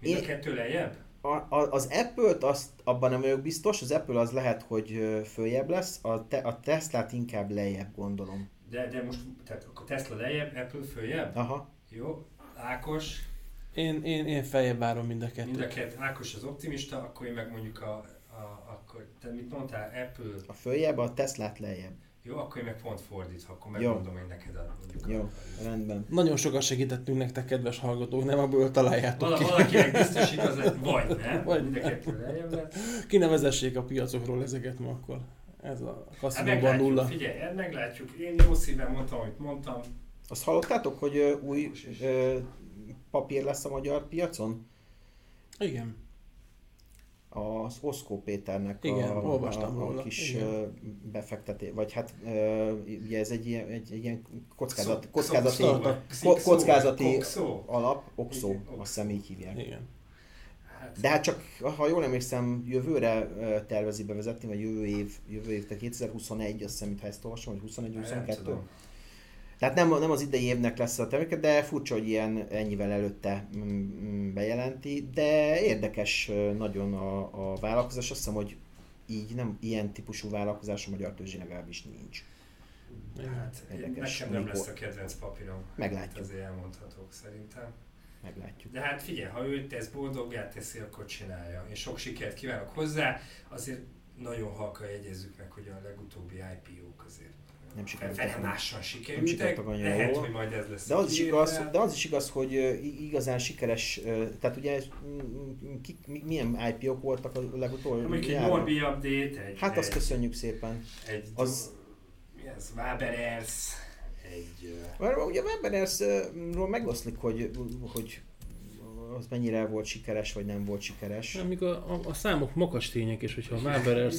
Mind a kettő lejjebb? A, az Apple-t azt abban nem vagyok biztos, az Apple az lehet, hogy följebb lesz, a, te, a Tesla-t inkább lejjebb gondolom. De, de most, tehát akkor Tesla lejjebb, Apple följebb? Aha. Jó, Ákos? Én, én, én feljebb várom mind a kettőt. Mind a kettő. Ákos az optimista, akkor én meg mondjuk a, a akkor, te mit mondtál, Apple? A följebb, a Tesla-t lejjebb. Jó, akkor én meg pont fordítva, akkor megmondom én neked a Jó, a, rendben. Nagyon sokat segítettünk nektek, kedves hallgatók, nem abból találjátok Val- ki. valakinek [laughs] biztos igaz lett, vagy nem, Vagy lett. Kinevezessék a piacokról ezeket ma akkor. Ez a Hát kaszinóban meglátjuk, nulla. figyelj, hát meglátjuk. Én jó szívvel mondtam, amit mondtam. Azt hallottátok, hogy új ö, papír lesz a magyar piacon? Igen. Az Oszkó Péternek Igen, a, olvastam a, a kis igen. befektetés, vagy hát ugye ez egy ilyen, egy, egy ilyen kockázat, kockázati, kockázati alap, Oxo, azt hiszem így hívják. Igen. Hát, De hát csak, ha jól emlékszem, jövőre tervezi bevezetni, vagy jövő év, jövő év, tehát 2021, azt hiszem, ha ezt olvasom, vagy 21, nem 22. tudom. Tehát nem, nem az idei évnek lesz a terméke, de furcsa, hogy ilyen ennyivel előtte mm, mm, bejelenti, de érdekes nagyon a, a vállalkozás. Azt hiszem, hogy így nem ilyen típusú vállalkozás a magyar tőzsén legalábbis nincs. Hát, Érdekes, nekem nem mikor. lesz a kedvenc papírom. Meglátjuk. Azért elmondhatók szerintem. Meglátjuk. De hát figyelj, ha őt tesz boldoggá teszi, akkor csinálja. Én sok sikert kívánok hozzá. Azért nagyon halka jegyezzük meg, hogy a legutóbbi azért Nem sikerült. Nem sikerültek. sikerültek annyira Lehet, jól. hogy majd ez lesz De az, is igaz, de az is igaz, hogy igazán sikeres, tehát ugye ki, mi- milyen IPO-k voltak a legutóbb? Mondjuk egy? Norbi update, egy, Hát azt köszönjük szépen. egy az- az... mi ez, Waberers, egy... Mert ugye Webenersről megoszlik, hogy, hogy az mennyire volt sikeres, vagy nem volt sikeres. Amíg a, a, a számok makas tények, és hogyha a Igen,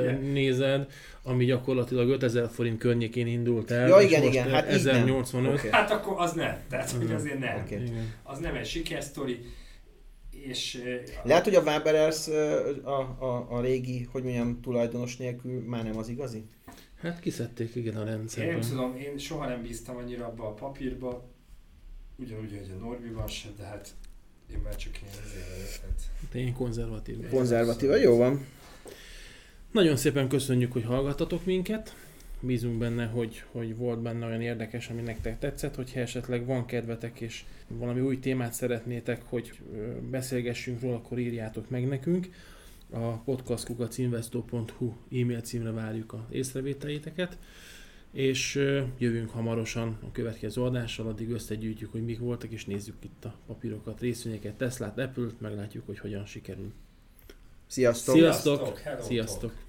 igen. nézed, ami gyakorlatilag 5000 forint környékén indult el, Ja, igen, igen, hát így nem. 1085. Oké. Hát akkor az nem. Tehát, hogy Mhm. azért nem. Igen. Az nem egy sikersztori. És... Lehet, hogy a Waberers a, a, a régi, hogy mondjam, tulajdonos nélkül már nem az igazi? Hát kiszedték igen a Én nem tudom, én soha nem bíztam annyira abba a papírba, ugyanúgy, hogy a Norbiban sem, de hát én már csak ilyen vagyok, hát én konzervatív. vagyok. Konzervatíva, jó van. Nagyon szépen köszönjük, hogy hallgattatok minket. Bízunk benne, hogy, hogy volt benne olyan érdekes, ami nektek tetszett, hogyha esetleg van kedvetek és valami új témát szeretnétek, hogy beszélgessünk róla, akkor írjátok meg nekünk. A podcastkukacinvesto.hu e-mail címre várjuk az észrevételéteket, és jövünk hamarosan a következő adással, addig összegyűjtjük, hogy mik voltak, és nézzük itt a papírokat, részvényeket, Teslát, Apple-t, meglátjuk, hogy hogyan sikerül. Sziasztok! Sziasztok! Sziasztok!